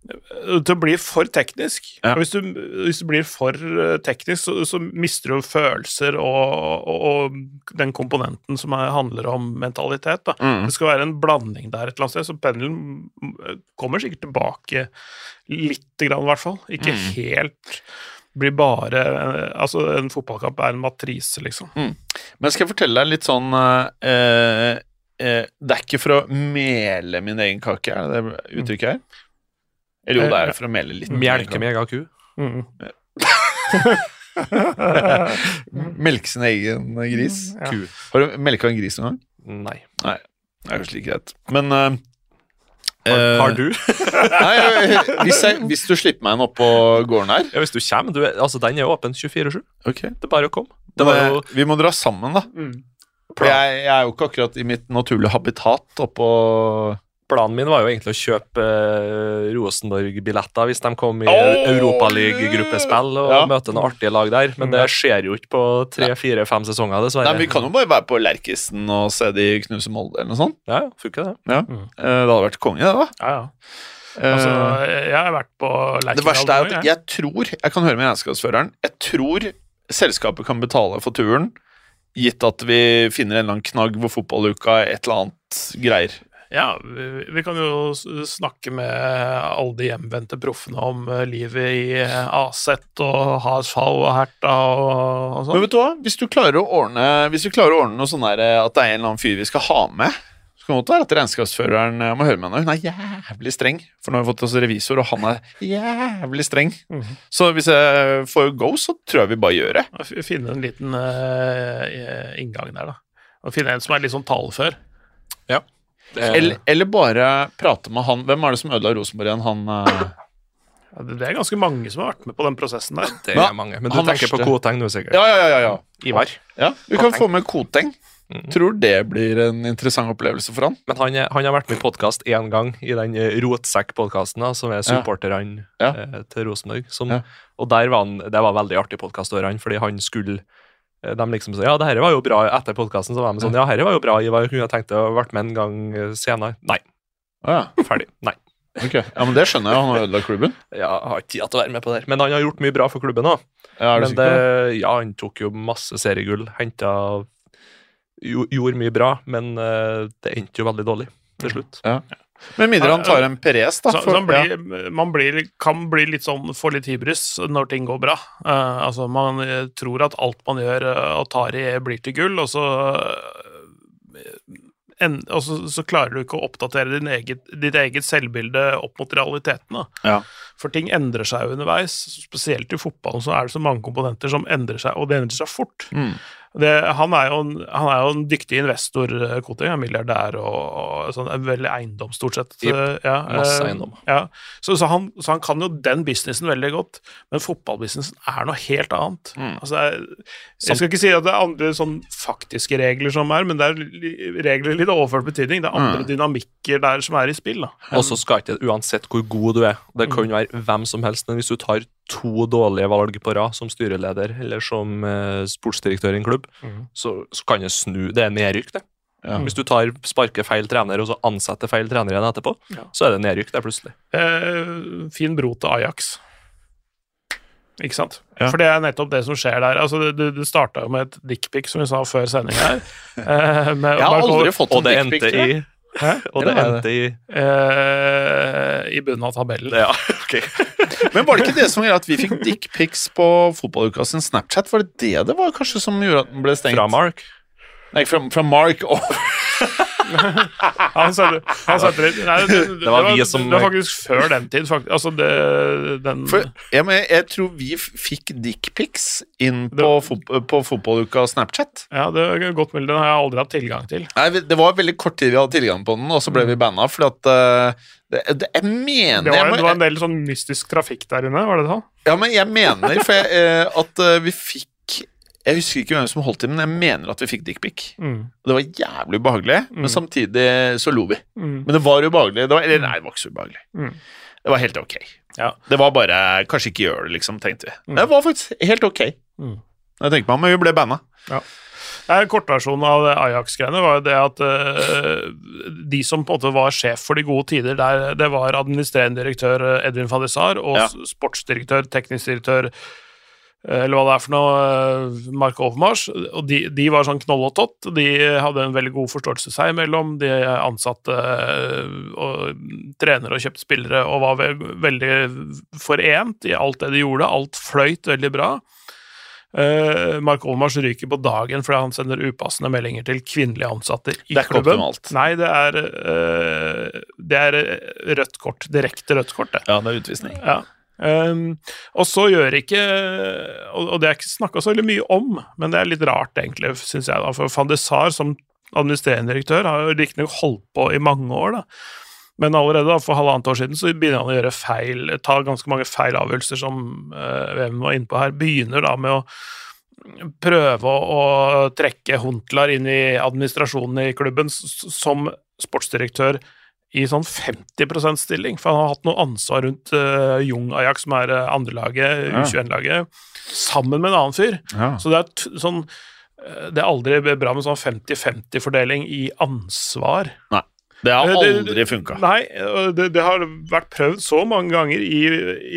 Uh, å bli for teknisk. Ja. Hvis, du, hvis du blir for eh, teknisk, så, så mister du følelser og, og, og den komponenten som er, handler om mentalitet. Mm. Det skal være en blanding der et eller annet sted, så pendelen mm, kommer sikkert tilbake lite grann, i hvert fall. Ikke Mm. helt blir bare eh, Altså, en fotballkamp er en matrise, liksom. Men skal jeg fortelle deg litt sånn eh, eh, Det er ikke for å mele min egen kake, er det det uttrykket her? Eller jo, det er for å mele litt. Melke meg med egen ku. Mm. Melke sin egen gris. Ja. ku. Har du melka en gris noen gang? Nei. Det er kanskje like greit. Men uh, Har, eh, har du? Nei, eh, hvis, jeg, hvis du slipper meg inn oppå på gården her Ja, hvis du kommer. Du, altså, den er åpen 24-7. Okay. Det er bare å komme. Det var eh, jo Vi må dra sammen, da. Mm. Jeg, jeg er jo ikke akkurat i mitt naturlige habitat oppå Planen min var jo egentlig å kjøpe eh, Rosenborg-billetter hvis de kom i oh! Europaliga-gruppespill og Ja. møte noen artige lag der, men det skjer jo ikke på tre, fire, fem sesonger, dessverre. Nei, Vi kan jo bare være på Lerkesen og se de knuse Molde, eller noe sånt. Ja, ja, funker det. Ja. Mm. Eh, Det hadde vært konge, det, da. Ja, ja. Altså, Eh, jeg har vært på Lerkendal. det verste er at jeg tror Jeg kan høre med regnskapsføreren. Jeg tror selskapet kan betale for turen, gitt at vi finner en eller annen knagg hvor fotballuka et eller annet greier. Ja, vi, kan jo snakke med alle de hjemvendte proffene om eh, livet i eh, Aset og HSV og Herta og, og Men sånn. vet du hva? Hvis du klarer å ordne Hvis du klarer å ordne noe sånn der eh, at det er en eller annen fyr vi skal ha med Så kan det godt være at regnskapsføreren må høre med henne. Hun er jævlig streng. For nå har vi fått oss revisor, og han er jævlig streng. Mhm. Så hvis jeg får go, så tror jeg vi bare gjør det. Finne en liten uh, inngang der, da. Og finne en som er litt sånn talefør. Det er, Eller, eller bare prate med han Hvem er det som ødela Rosenborg igjen? Han eh, Ja, det, er ganske mange som har vært med på den prosessen der. det er mange. Men du Han tenker på verste- Koteng nå, sikkert. Ja, ja, ja. ja, Ivar. ja. Vi kan få med Koteng. Mm. Tror det blir en interessant opplevelse for han. Men han, er, han har vært med i podkast én gang, i den eh, Rotsekk-podkasten, som er supporterne Ja. eh, til Rosenborg. Som, Ja. Og der var han, det var veldig artig podkast fordi han skulle eh, de liksom sa ja, det her var jo bra etter podkasten. Så var de sånn ja, dette var jo bra, Ivar. Kunne jeg tenkt å vært med en gang eh, senere. Nei. Ah, ja. Ferdig. Nei. ok. Ja, men det skjønner jeg. Han har ødelagt klubben. Ja, jeg har ikke tid til å være med på det her. Men han har gjort mye bra for klubben òg. Ja, Men det, ja, han tok jo masse seriegull. Henta jo, Gjorde mye bra, men eh, det endte jo veldig dårlig til slutt. Ja. Med mindre han tar en Perez, da. Så, for- så han blir, man blir, kan bli litt sånn, få litt hybris når ting går bra. Uh, altså, man eh, tror at alt man gjør eh, og tar i, blir til gull, og så en, og så, så klarer du ikke å oppdatere din eget, ditt eget selvbilde opp mot realiteten. Da. Ja. For ting endrer seg jo underveis. Spesielt i fotballen så er det så mange komponenter som endrer seg, og det endrer seg fort. Mm. Det, han, er jo en, han er jo en dyktig investor, eh, Koting. Er milliardær og, og sånn, veldig eiendom, stort sett. Jep, eh, ja, masse eh, eiendom. Ja. Så, så, han, så han kan jo den businessen veldig godt, men fotballbusinessen er noe helt annet. Mm. Altså, er, jeg skal ikke si at det er andre sånn faktiske regler som er, men det er regler i litt overført betydning. Det er andre Mm. dynamikker der som er i spill. Og så skal ikke uansett hvor god du er, det kan være hvem som helst, men hvis du tar to dårlige valg på rad som styreleder eller som eh, sportsdirektør i en klubb, mm. så, så kan det snu. Det er nedrykk, det. Ja. Hvis du tar sparker feil trener, og så ansetter feil trener igjen etterpå, Ja. så er det nedrykk der plutselig. Eh, fin bro til Ajax. Ikke sant? Ja. For det er nettopp det som skjer der. Altså, du det, det starta jo med et dickpic, som vi sa før sending her. Eh, Jeg har aldri fått en det dickpic, tror jeg. Hæ? Og det det endte i uh, I bunnen av tabellen. Ja, ok. Men var det ikke det som gjorde at vi fikk dickpics på fotballuka sin Snapchat? Var det det det var kanskje som gjorde at den ble stengt? Fra Mark. Nei, fra, fra Mark og Han satte, han satte litt Nei, det, det, var vi som- det var faktisk før den tid, faktisk. Altså, det, den For jeg, men, jeg tror vi fikk dickpics inn på, fot, på fotballuka Snapchat. Ja, det er godt mulig. Den har jeg aldri hatt tilgang til. Nei, Det var veldig kort tid vi hadde tilgang på den, og så ble vi banna fordi at eh, det, det, Jeg mener Det var, det var en del sånn mystisk trafikk der inne, var det det? Ja, men jeg mener for jeg, eh, at eh, vi fikk Jeg husker ikke hvem som holdt i, men jeg mener at vi fikk dickpic. Mm. Og Det var jævlig ubehagelig, Mm. men samtidig så lo vi. Mm. Men det var ubehagelig. Det var, eller nei, det var ikke så ubehagelig. Mm. Det var helt ok. Ja. Det var bare Kanskje ikke gjør det, liksom, tenkte vi. Mm. Det var faktisk helt ok. Mm. Jeg tenker meg, Men vi ble banna. Ja. Kortversjonen av Ajax-greiene var jo det at uh, de som på en måte var sjef for de gode tider, der, det var administrerende direktør eh, Edvin van og Ja. sportsdirektør, teknisk direktør eller hva det er for noe, eh, Mark Overmars. Og de, de var sånn knoll og tott. De hadde en veldig god forståelse seg imellom. De ansatte eh, og trenere og kjøpte spillere og var ve veldig forent i alt det de gjorde. Alt fløyt veldig bra. Uh, Mark Olmars ryker på dagen fordi han sender upassende meldinger til kvinnelige ansatte i Det er klubben. optimalt. Nei, det er, eh, det er eh, rødt kort. Direkte rødt kort, det. Ja, det er utvisning. Ja. Um, og så gjør ikke Og, det er ikke snakka så veldig mye om, men det er litt rart, egentlig, syns jeg. da, For van de Sar som administrerende direktør har jo riktignok holdt på i mange år, da. Men allerede da, for halvannet år siden så begynner han å gjøre feil, ta ganske mange feil avgjørelser, som uh, VM var inne på her. Begynner da med å prøve å, å trekke Huntlar inn i administrasjonen i klubben som sportsdirektør i sånn 50% stilling, for han har hatt noe ansvar rundt uh, Jung Ajax, som er uh, andrelaget, Ja. U21-laget, sammen med en annen fyr. Ja. Så det er sånn eh, Det er aldri bra med sånn 50-50-fordeling i ansvar. Nei. Det har aldri funka. Nei, det, det har vært prøvd så mange ganger i,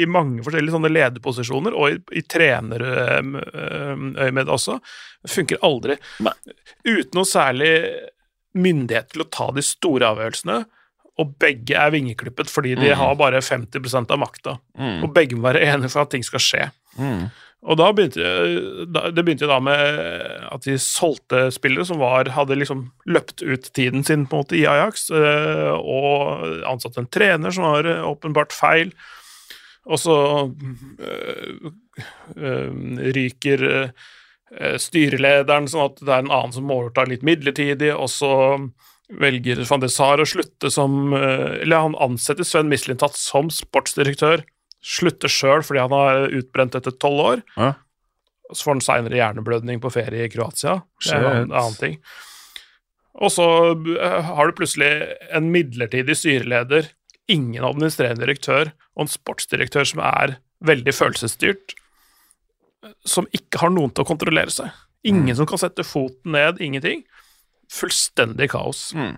i mange forskjellige sånne lederposisjoner, og i, i trenerøyemed også. Det funker aldri. Nei. Uten noe særlig myndighet til å ta de store avgjørelsene, og begge er vingeklippet fordi de Mm. har bare 50 av makta. Mm. Og begge må være enige for at ting skal skje. Mm. Og da begynte Det begynte jo da med at de solgte spillere som var, hadde liksom løpt ut tiden sin på en måte i Ajax, eh, og ansatte en trener som var eh, åpenbart feil. Og så øh, øh, ryker øh, styrelederen, sånn at det er en annen som overtar litt midlertidig, og så velger van de Sar å slutte som øh, Eller han ansetter Sven Mislintat som sportsdirektør, slutter sjøl fordi han har utbrent etter tolv år. Ja. Så får han seinere hjerneblødning på ferie i Kroatia. Det er en annen, ting. Og så øh, har du plutselig en midlertidig styreleder, ingen administrerende direktør og en sportsdirektør som er veldig følelsesstyrt, som ikke har noen til å kontrollere seg. Ingen som kan sette foten ned, ingenting. Fullstendig kaos. Mm.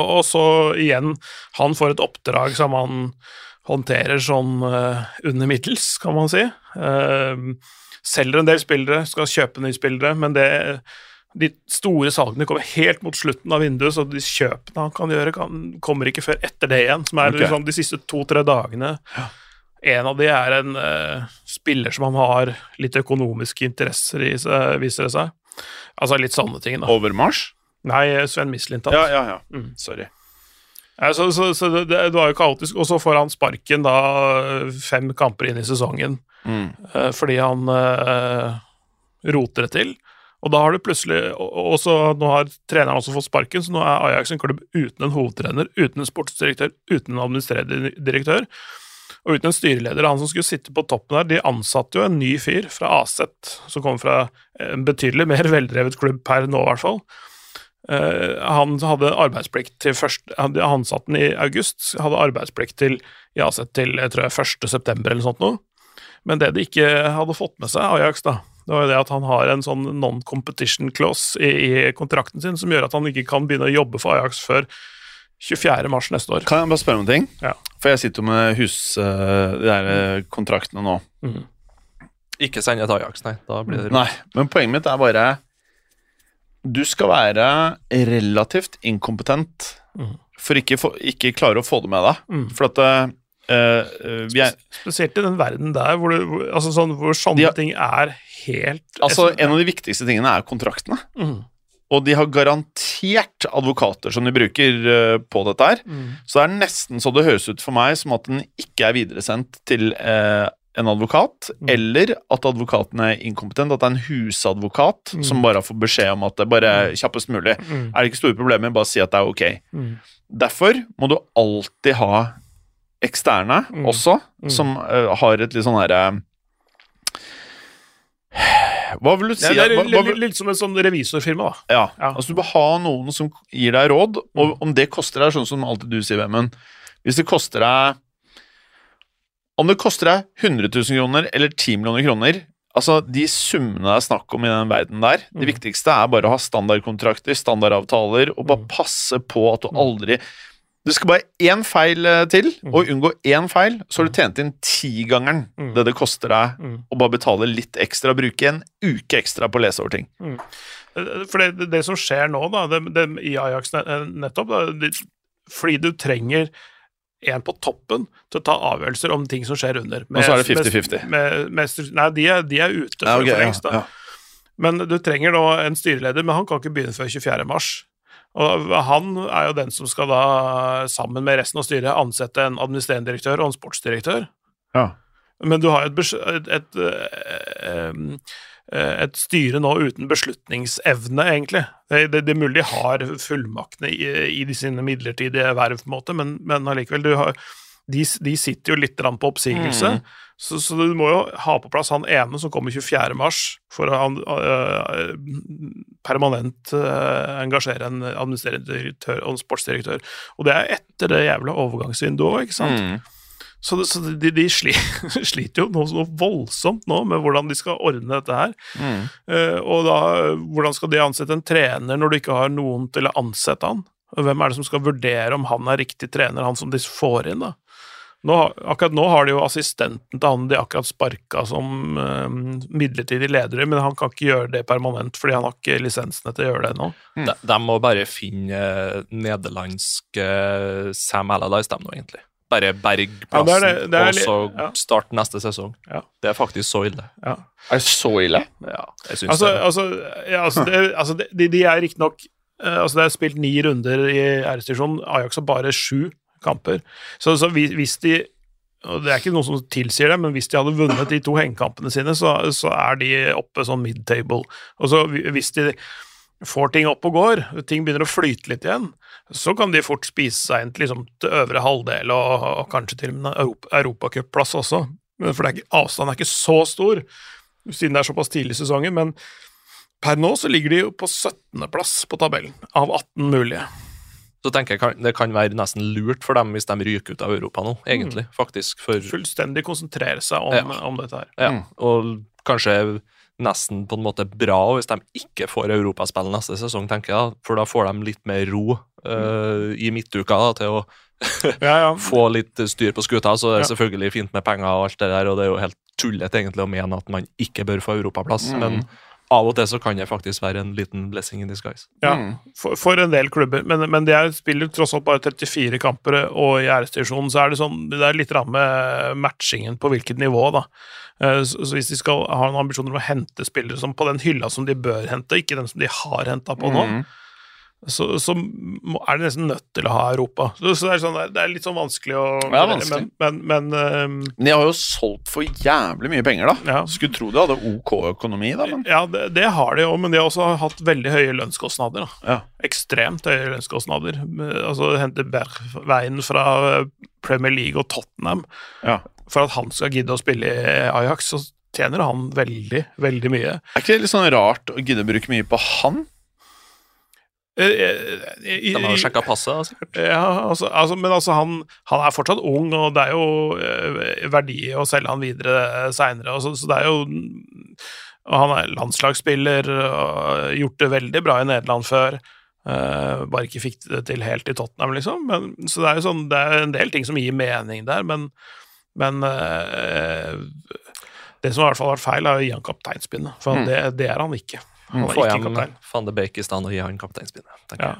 Og så igjen, han får et oppdrag som han håndterer sånn uh, under middels, kan man si. Uh, selger en del spillere, skal kjøpe nye spillere, men det de store salgene kommer helt mot slutten av vinduet, så de kjøpene han kan gjøre, kan, kommer ikke før etter det igjen, som er okay. liksom de siste to-tre dagene. En av de er en uh, spiller som han har litt økonomiske interesser i, viser det seg. Altså litt sånne ting, da. Overmars? Nei, Sven Mislintat. Ja, ja, ja. Mm. Sorry. Ja, så, så, så det, det var jo kaotisk, og så får han sparken da fem kamper inn i sesongen Mm. eh, fordi han eh, roter det til. Og da har du plutselig og, og så Nå har treneren også fått sparken, så nå er Ajax en klubb uten en hovedtrener, uten en sportsdirektør, uten en administrerende direktør og uten en styreleder. Han som skulle sitte på toppen der, de ansatte jo en ny fyr fra Aset, som kom fra en betydelig mer veldrevet klubb per nå, i hvert fall. Eh, han hadde arbeidsplikt til først Han ansatte den i august, hadde arbeidsplikt til Aset til jeg tror jeg 1. september eller sånt noe. Men det de ikke hadde fått med seg, Ajax, da, det var jo det at han har en sånn non-competition clause i, i kontrakten sin som gjør at han ikke kan begynne å jobbe for Ajax før 24. mars neste år. Kan jeg bare spørre om en ting? Ja. For jeg sitter jo med hus... eh, de der eh, kontraktene nå. Ikke sende et Ajax, nei. Da blir det Nei, men poenget mitt er bare Du skal være relativt inkompetent mm. for ikke, få, ikke klare å få det med deg. Mm. For at vi er, Spesielt i den verden der hvor, du, altså sånn, hvor sånne De ting er helt Altså, en av de viktigste tingene er kontraktene. Mhm. Og de har garantert advokater som de bruker eh, på dette her. Mm. Så det er nesten så det høres ut for meg som at den ikke er videresendt til eh, en advokat, Mm. eller at advokaten er inkompetent, at det er en husadvokat Mm. som bare fått beskjed om at det bare er kjappest mulig. Mm. Er det ikke store problemer, bare si at det er ok. Mhm. Derfor må du alltid ha eksterne Mm. også, Mm. som uh, har et litt sånn herre Hva vil du si? Ja, det er litt, litt som et sånn revisorfirma, da. ja, Ja. altså du bør ha noen som gir deg råd, og Mm. om det koster deg, sånn som alltid du sier, Vemund Hvis det koster deg Om det koster deg 100 000 kroner eller 10 millioner kroner Altså, De summene det er snakk om i den verden der Det Mm. viktigste er bare å ha standardkontrakter, standardavtaler, og bare Mm. passe på at du aldri Du skal bare én feil eh, til, og unngå én feil, så har du tjent inn tigangeren Mm. det det koster deg Mm. å bare betale litt ekstra, bruke en uke ekstra på å lese over ting. Mm. For det, det som skjer nå, da, det, det, i Ajax eh, nettopp, da, fordi du trenger en på toppen til å ta avgjørelser om ting som skjer under. Og så er det 50-50. Med, med, med, nei, de er, de er ute for, Ja, ok, for lengst. ja, ja. Men du trenger nå en styreleder, men han kan ikke begynne før 24. mars. Og han er jo den som skal da, sammen med resten av styret, ansette en administrerende direktør og en sportsdirektør. Ja. Men du har jo et, et, et, eh, eh, et styre nå uten beslutningsevne, egentlig. Det, det, det er mulig de har fullmaktene i, i de sine midlertidige verv, på en måte, men, men allikevel, du har, de, de sitter jo litt på oppsigelse. Så, så du må jo ha på plass han ene som kommer 24. mars, for å øh, permanent uh, engasjere en administrerende direktør og en sportsdirektør. Og det er etter det jævla overgangsvinduet òg, ikke sant? Mm. Så, så de, de sli, sliter jo noe, noe voldsomt nå med hvordan de skal ordne dette her. Mm. Uh, og da, hvordan skal de ansette en trener når du ikke har noen til å ansette han? Hvem er det som skal vurdere om han er riktig trener, han som de får inn, da? Nå, akkurat nå har de jo assistenten til han de akkurat sparka som uh, midlertidig leder, men han kan ikke gjøre det permanent fordi han har ikke lisensene til å gjøre det ennå. De, de må bare finne eh, nederlandsk uh, Sam Allardyce, de nå, egentlig. Bare berg Ja, plassen, det er det- det er og så ja. starte neste sesong. Ja. Det er faktisk så ille. Ja. Er det så ille? Ja, jeg syns Altså, det. altså, ja, altså, det, altså de, de- de er riktignok eh, altså Det er spilt ni runder i æresdivisjonen. Ajax har bare sju kamper. Så, så hvis, de og Det er ikke noe som tilsier det, men hvis de hadde vunnet de to hengekampene sine, så, så er de oppe sånn mid-table. Og så hvis de får ting opp og går, ting begynner å flyte litt igjen, så kan de fort spise seg inn til, liksom, til øvre halvdel, og, og kanskje til og med Europa, europacupplass også. For er ikke, avstanden er ikke så stor, siden det er såpass tidlig i sesongen. Men per nå så ligger de jo på 17.-plass på tabellen, av 18 mulige. Så tenker jeg kan, det kan være nesten lurt for dem hvis de ryker ut av Europa nå, egentlig. Faktisk. For, Fullstendig konsentrere seg om, Ja. om dette her. ja, og kanskje nesten på en måte bra hvis de ikke får europaspill neste sesong, tenker jeg. For da får de litt mer ro uh, i midtuka da, til å Ja, ja. få litt styr på skuta. Så det er Ja. selvfølgelig fint med penger og alt det der, og det er jo helt tullete egentlig å mene at man ikke bør få europaplass, Mm. men av og til så kan det faktisk være en liten blessing in disguise. Ja, Mm. for, for en del klubber. Men, men de er, spiller tross alt bare 34 kamper, og i æresdivisjonen så er det sånn Det er litt ramme matchingen på hvilket nivå, da. Eh, Så, så hvis de skal ha en ambisjon om å hente spillere som på den hylla som de bør hente, ikke den som de har henta på nå, Mm. Så, så er de nesten nødt til å ha Europa. Så, så det, er sånn, det er litt sånn vanskelig å Det er vanskelig. Men, men, men um, Men de har jo solgt for jævlig mye penger, da. Ja. Skulle tro de hadde OK økonomi, da, men Ja, det, det har de òg, men de har også hatt veldig høye lønnskostnader. Da. ja. Ekstremt høye lønnskostnader. Altså Hente Bergveien fra Premier League og Tottenham ja. for at han skal gidde å spille i Ajax, så tjener han veldig, veldig mye. Er ikke det litt sånn rart å gidde å bruke mye på han? Eh, eh, De har jo sjekka passet. sikkert. Ja, altså, altså, men altså han, han er fortsatt ung, og det er jo eh, verdi å selge han videre seinere. Så, så det er jo Han er landslagsspiller, og gjort det veldig bra i Nederland før. Uh, bare ikke fikk det til helt i Tottenham, liksom. Men, så det er jo sånn, det er en del ting som gir mening der, men, men uh, Det som i hvert fall har vært feil, er å gi han kapteinspinnet, for Mm. det, det er han ikke. Han er Få ikke hjem kaptein. van de Beek i stand og gi han kapteinspinnet. Ja.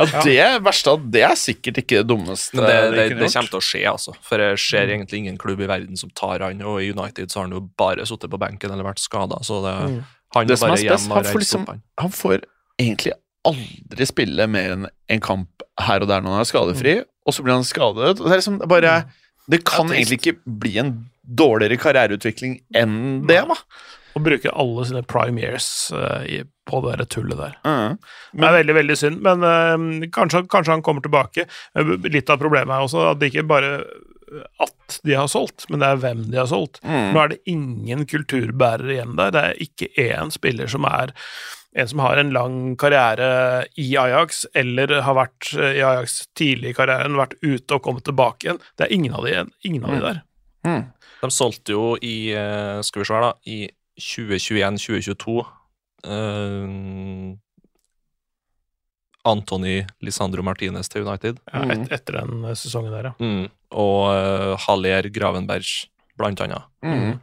Ja, det verste av det er sikkert ikke det dummeste Men det, det, det kommer til å skje, altså. For jeg ser egentlig ingen klubb i verden som tar han, og i United så har han jo bare sittet på benken eller vært skada, så det, Mm. han Det som er bare spes, han får liksom- han. Han får egentlig aldri spille mer enn en kamp her og der når han er skadefri, og så blir han skadet. Og Det, er liksom bare, det kan Det trist. egentlig ikke bli en dårligere karriereutvikling enn det, da. Og bruker alle sine prime years uh, i, på det der tullet der. Mhm. Det er veldig veldig synd, men uh, kanskje, kanskje han kommer tilbake. Eh, Litt av problemet er også at det ikke bare at de har solgt, men det er hvem de har solgt. Mm. Nå er det ingen kulturbærere igjen der. Det er ikke én spiller som er en som har en lang karriere i Ajax, eller har vært i Ajax tidlig i karrieren, vært ute og kommet tilbake igjen. Det er ingen av de, igjen. ingen av de der. Mm. De solgte jo i skal vi se her da, i 2021-2022 uh, Antony Lisandro Martinez til United. Ja, Mm. et, etter den eh, sesongen der, ja. Mm. Og uh, Haller Gravenberg, blant annet. Mm.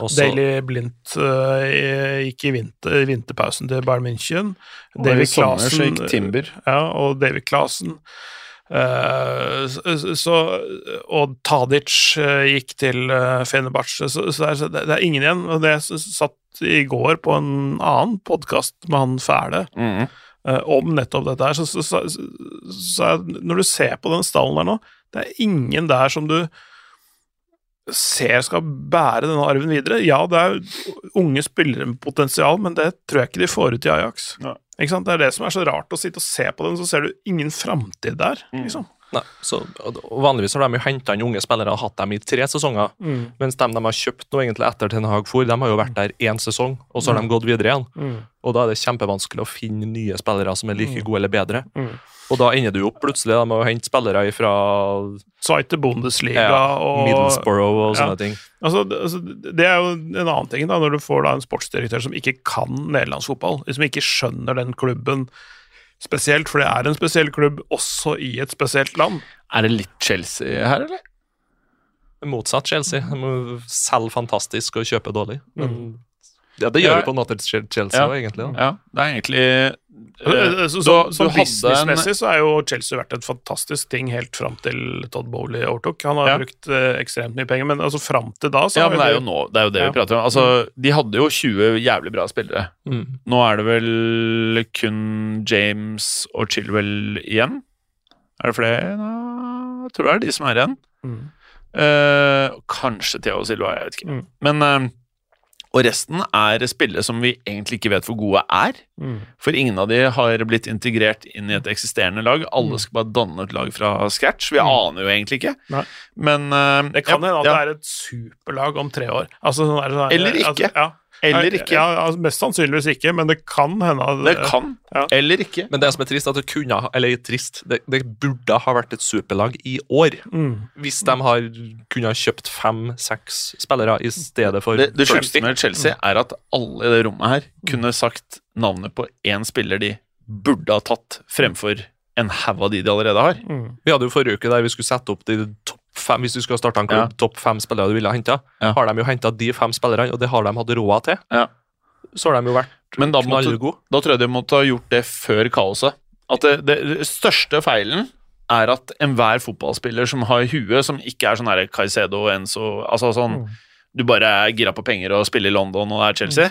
Også, Daily Blindt uh, gikk i vinter, vinterpausen til Bayern München. Og i sommer så gikk Timber. Ja, og David Clasen. Eh, så, og Tadic eh, gikk til uh, Fenerbahçe, så, så, det er, det, er ingen igjen. Og det satt i går på en annen podkast med han Fæle Mm. eh, om nettopp dette her. Så, så, når du ser på den stallen der nå, det er ingen der som du ser skal bære denne arven videre. Ja, det er unge spillere med potensial, men det tror jeg ikke de får ut i Ajax. Ja. Ikke sant? Det er det som er så rart å sitte og se på dem, så ser du ingen framtid der. Liksom. Nei, så, Vanligvis har de jo henta inn unge spillere og hatt dem i tre sesonger. Mm. Mens dem de har kjøpt nå egentlig etter Ten Hag for, de har jo vært der én sesong, og så har de gått videre igjen. Mm. Og da er det kjempevanskelig å finne nye spillere som er like gode eller bedre. Mm. Og da ender du opp plutselig da, med å hente spillere fra Zweite Bundesliga ja, og Middlesbrough og sånne Ja. ting. Altså, det, altså, det er jo en annen ting, da, når du får da en sportsdirektør som ikke kan nederlandsfotball, som ikke skjønner den klubben spesielt, for det er en spesiell klubb også i et spesielt land. Er det litt Chelsea her, eller? Motsatt Chelsea. De må selge fantastisk og kjøpe dårlig. Men, ja, det Ja. gjør jo på en måte Chelsea Ja. egentlig. Da. Ja, det er egentlig eh, Så, så, du- som en- businessmessig så er jo Chelsea vært et fantastisk ting helt fram til Todd Bowley overtok. Han har Ja. brukt eh, ekstremt mye penger, men altså fram til da så Ja, men det er jo nå Det er jo det Ja. vi prater om. Altså, De hadde jo 20 jævlig bra spillere. Mm. Nå er det vel kun James og Chilwell igjen. Er det flere? Nå, jeg tror det er de som er igjen. Mm. Eh, kanskje Theo Silva, jeg vet ikke. Mm. Men eh, Og resten er spillere som vi egentlig ikke vet hvor gode er. Mm. For ingen av de har blitt integrert inn i et eksisterende lag. Alle skal bare danne et lag fra scratch. Vi aner jo egentlig ikke. Mm. Nei. Men uh, Det kan ja, at ja. det er et superlag om tre år. Altså, sånn er det, sånn er- Eller ikke. Altså, ja. Eller ikke. Ja, altså, mest sannsynligvis ikke, men det kan hende at Det kan. Ja. Eller ikke. Men det som er trist, er at det kunne Eller trist, det, det burde ha vært et superlag i år. Mm. Hvis de har kunne ha kjøpt fem-seks spillere i stedet for Det, det sjukeste med Chelsea er at alle i det rommet her kunne sagt navnet på én spiller de burde ha tatt, fremfor en haug av de de allerede har. Mm. Vi hadde jo forrige uke der vi skulle sette opp de topp fem Hvis du skulle starta en klubb, topp fem spillere du ville ha henta. Ja. Har de jo henta de fem spillerne, og det har de hatt råd til. Ja. så har de jo vært Men da, måtte, da tror jeg de måtte ha gjort det før kaoset. At det, det største feilen er at enhver fotballspiller som har huet, som ikke er sånn her Caicedo, Enzo Altså sånn Du bare er gira på penger og spiller i London og det er Chelsea.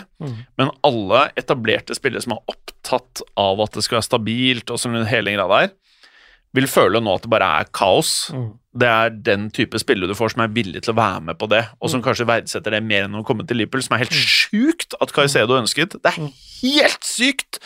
Men alle etablerte spillere som er opptatt av at det skal være stabilt, og som hele greia der, vil føle nå at det bare er kaos. Det er den type spillere du får som er villig til å være med på det, og som kanskje verdsetter det mer enn å komme til Liverpool, som er helt sjukt at Caicedo ønsket. Det er helt sykt!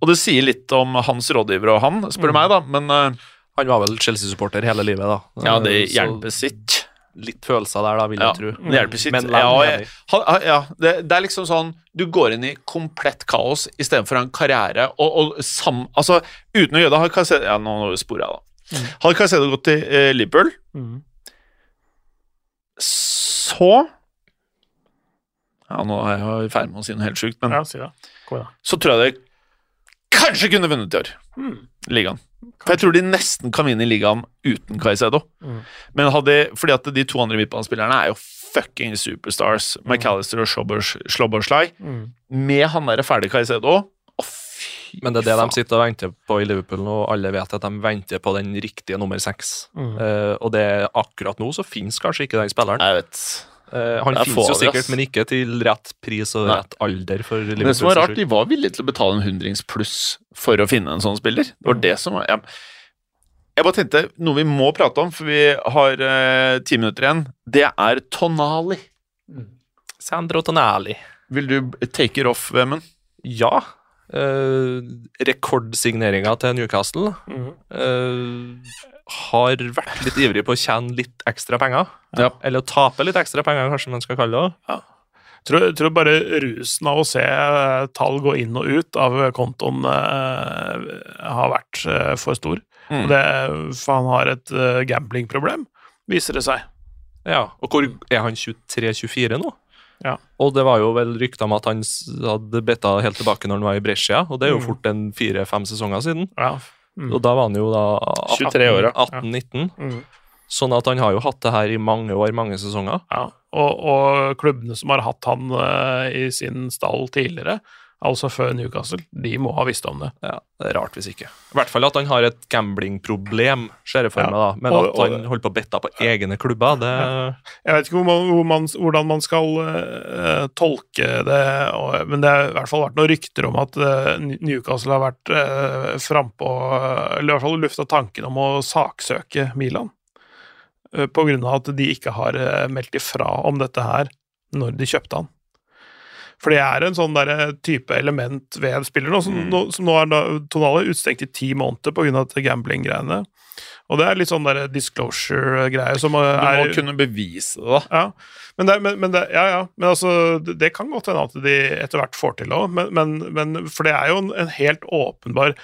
Og det sier litt om hans rådgiver og han, spør du meg, da. Men uh, Han var vel Chelsea-supporter hele livet, da. ja, det hjelper sitt. Litt følelser der, da, vil Ja, jeg tro. det hjelper sitt. Men ja, jeg, han, ja det, det er liksom sånn Du går inn i komplett kaos istedenfor en karriere og, og sam... Altså, uten å gjøre det har Caicedo Ja, nå sporer jeg, da. Hadde Caicedo gått til eh, Liverpool, så Ja, nå er jeg i ferd med å si noe helt sjukt, men Ja, si det. Kom igjen. så tror jeg det kanskje kunne vunnet i år. Ligaen. For jeg tror de nesten kan vinne i ligaen uten Caicedo. Men hadde, fordi at de to andre midtbanespillerne er jo fucking superstars. McAllister og Slobber- Mm. Med han derre ferdige Caicedo Men det er det de sitter og venter på i Liverpool nå, og alle vet at de venter på den riktige nummer seks. Eh, og det er akkurat nå så finnes kanskje ikke den spilleren. Jeg vet. Uh, han finnes jo sikkert, men ikke til rett pris og Nei. rett alder for Liverpool. det som var rart, de var villige til å betale en hundrings pluss for å finne en sånn spiller. Det var det som var jeg, jeg bare tenkte, Noe vi må prate om, for vi har eh, ti minutter igjen, det er Tonali. Sandro Tonali. Vil du take it off, Vemund? Ja. Uh, rekordsigneringa til Newcastle. Eh, har vært litt ivrig på å tjene litt ekstra penger. Ja. Eller å tape litt ekstra penger, kanskje man skal kalle det. Tror, tror bare rusen av å se eh, tall gå inn og ut av kontoen eh, har vært eh, for stor. Mm. Det, for han har et uh, gamblingproblem, viser det seg. Ja, og hvor er han 23-24 nå? Ja. Og det var jo vel rykter om at han hadde betta helt tilbake når han var i Brescia, og det er jo Mm. fort en fire-fem sesonger siden. Ja. Mm. Og da var han jo da 23 år, ja. 18-19. Mm. Sånn at han har jo hatt det her i mange år, mange sesonger. Ja, og, og klubbene som har hatt han uh, i sin stall tidligere, altså før Newcastle, de må ha visst om det. Ja, Det er rart hvis ikke. I hvert fall at han har et gamblingproblem, ser jeg for Ja. meg, da. Men Og- at han holder på å bette på egne klubber, det Jeg vet ikke hvor man, hvor man, hvordan man skal uh, tolke det, og, men det har i hvert fall vært noen rykter om at uh, Newcastle har vært uh, frampå Eller i hvert fall lufta tanken om å saksøke Milan. Uh, på grunn av at de ikke har meldt ifra om dette her når de kjøpte han. For det er en sånn der type element ved en spiller nå, som, Mm. nå, som nå er da, Tonale utestengt i ti måneder pga. gambling-greiene. Og det er litt sånn disclosure-greie som er Du er må kunne bevise det, da. ja, men, det, men, men det, ja, ja. Men altså, det, det kan godt hende at de etter hvert får til òg, men, men, men For det er jo en, en helt åpenbar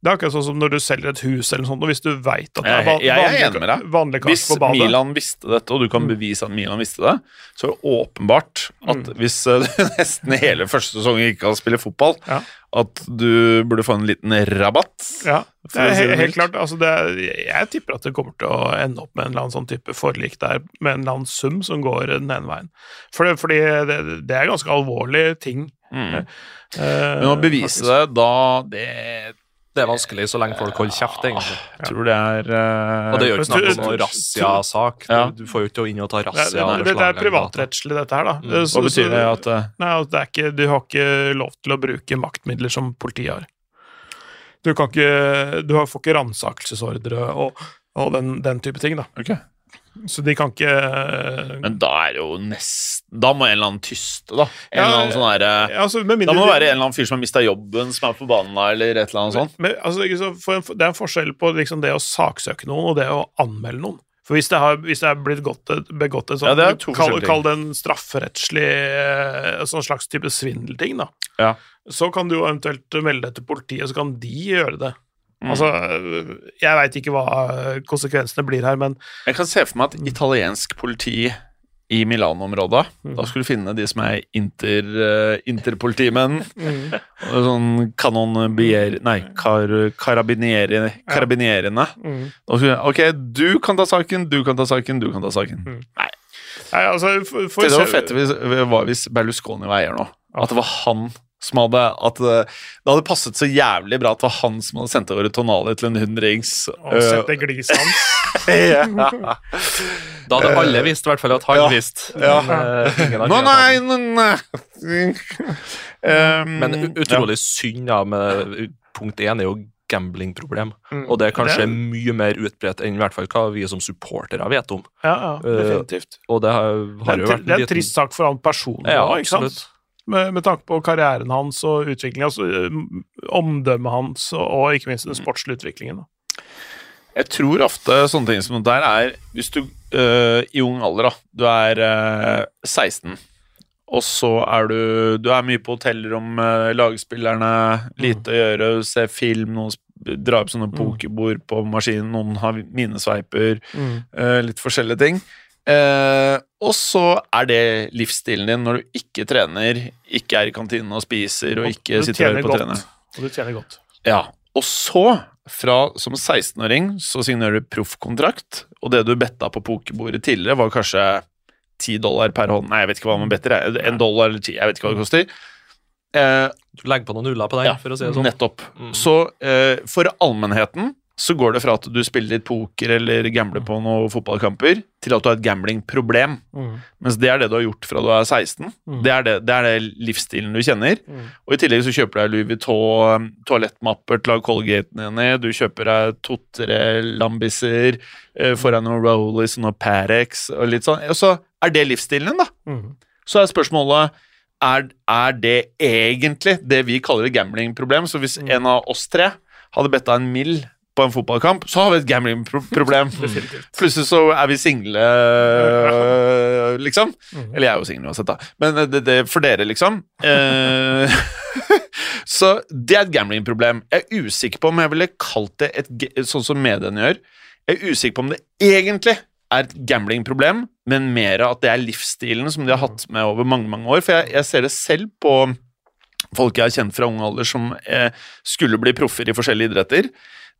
Det er akkurat sånn som når du selger et hus eller noe sånt, og hvis du veit at det er Jeg- jeg er vanlig, vanlig Hvis kake på badet Milan visste dette, og du kan bevise at Milan visste det, så er det åpenbart at hvis eh, du nesten hele første sesongen ikke kan spille fotball, Ja. at du burde få en liten rabatt. Ja, det er helt, helt klart. Altså det, jeg tipper at det kommer til å ende opp med en eller annen sånn type forlik der, med en eller annen sum som går den ene veien. For det, fordi det, det er ganske alvorlige ting. Mm. Uh, Men å bevise faktisk. det, da Det Det er vanskelig så lenge folk holder kjeft, egentlig. jeg tror det er uh, Og det gjør ikke snakk om noe du- razzia-sak. Ja. Du, du får jo ikke inn og ta razzia. det, det, det er privatrettslig, dette her, da. Mm. Så, Hva betyr det? At eh, Nei, altså, det er ikke, du har ikke lov til å bruke maktmidler som politiet har. Du, kan ikke, du får ikke ransakelsesordre og, og den, den type ting, da. Ok. Så de kan ikke Men da er det jo nest Da må en eller annen tyste, da. En Ja, eller annen sånn Ja, altså, Da må det være en eller annen fyr som har mista jobben, som er forbanna, eller et eller annet sånt. Men, altså, det er en forskjell på liksom, det å saksøke noen og det å anmelde noen. For hvis det har, hvis det er blitt gått, begått en sånn Ja, kall, kall det en strafferettslig eh, sånn slags type svindelting, da. Ja. Så kan du jo eventuelt melde det til politiet, så kan de gjøre det. Mm. Altså, jeg veit ikke hva konsekvensene blir her, men Jeg kan se for meg at italiensk politi i Milano-området Da skulle du finne de som er inter, uh, interpolitimenn. Og Sånn kanonbier... Nei, kar, karabinieri, karabinierene. mm. Da skulle, ok, du kan ta saken, du kan ta saken, du kan ta saken. Nei, altså, for, for Det var fett hvis, var hvis Berlusconi var eier nå. At det var han som hadde at eh, Det hadde passet så jævlig bra at det var han som hadde sendt over Tonali til en hundrings. Og sette gliset hans. ja. Da hadde alle visst i hvert fall at han Ja. visste. Ja. Men, no, Nå, nei, no, nei. Um, Men utrolig utrolig synd, da. Med punkt én er jo gamblingproblem. Mm. Og det er kanskje Det- mye mer utbredt enn i hvert fall hva vi som supportere vet om. Ja, ja, definitivt. Og det har, har er, jo en vært det er en liten- trist sak for han personlig Ja, også, ikke sant? Med, med tanke på karrieren hans og utviklingen, altså, um, omdømmet hans og, og ikke minst den sportslige utviklingen. Da. Jeg tror ofte sånne ting som det der er Hvis du øh, i ung alder, da Du er øh, 16, og så er du Du er mye på hotellrom med lagspillerne, lite å gjøre, se film, noen drar opp sånne pokerbord på maskinen, noen har minesveiper, øh, litt forskjellige ting. Eh, og så er det livsstilen din når du ikke trener, ikke er i kantinen og spiser, og ikke sitter og hører på godt. trener. Og du tjener godt. Ja, og så, fra som 16-åring, så signerer du proffkontrakt, og det du betta på pokerbordet tidligere, var kanskje 10 dollar per hånd. Nei, jeg vet ikke hva man better. En dollar eller ti, jeg vet ikke hva det koster. Eh, Du legger på noen nuller på den, ja, for å si det sånn. nettopp. Mm. Så eh, for allmennheten så går det fra at du spiller litt poker eller gambler på noen fotballkamper, til at du har et gamblingproblem. Mens det er det du har gjort fra du er 16. Mm. Det, er det, det er det livsstilen du kjenner. Mm. Og i tillegg så kjøper du deg Louis Vuitton toalettmapper til å ha Colgaten din i. Du kjøper deg to-tre Lambiser, eh, får deg noen Rollies og noen Parex og litt sånn. Og så er det livsstilen din, da. Mm. Så er spørsmålet er, er det egentlig det vi kaller et gamblingproblem? Så hvis en av oss tre hadde bedt deg en mill på en fotballkamp, så har vi et gamblingproblem. Plutselig så er vi single, liksom. Eller jeg er jo singel uansett, da. Men det, det for dere, liksom. Eh, så det er et gamblingproblem. Jeg er usikker på om jeg ville kalt det et, sånn som mediene gjør. Jeg er usikker på om det egentlig er et gamblingproblem, men mer at det er livsstilen som de har hatt med over mange mange år. For jeg, jeg ser det selv på folk jeg har kjent fra ung alder som eh, skulle bli proffer i forskjellige idretter.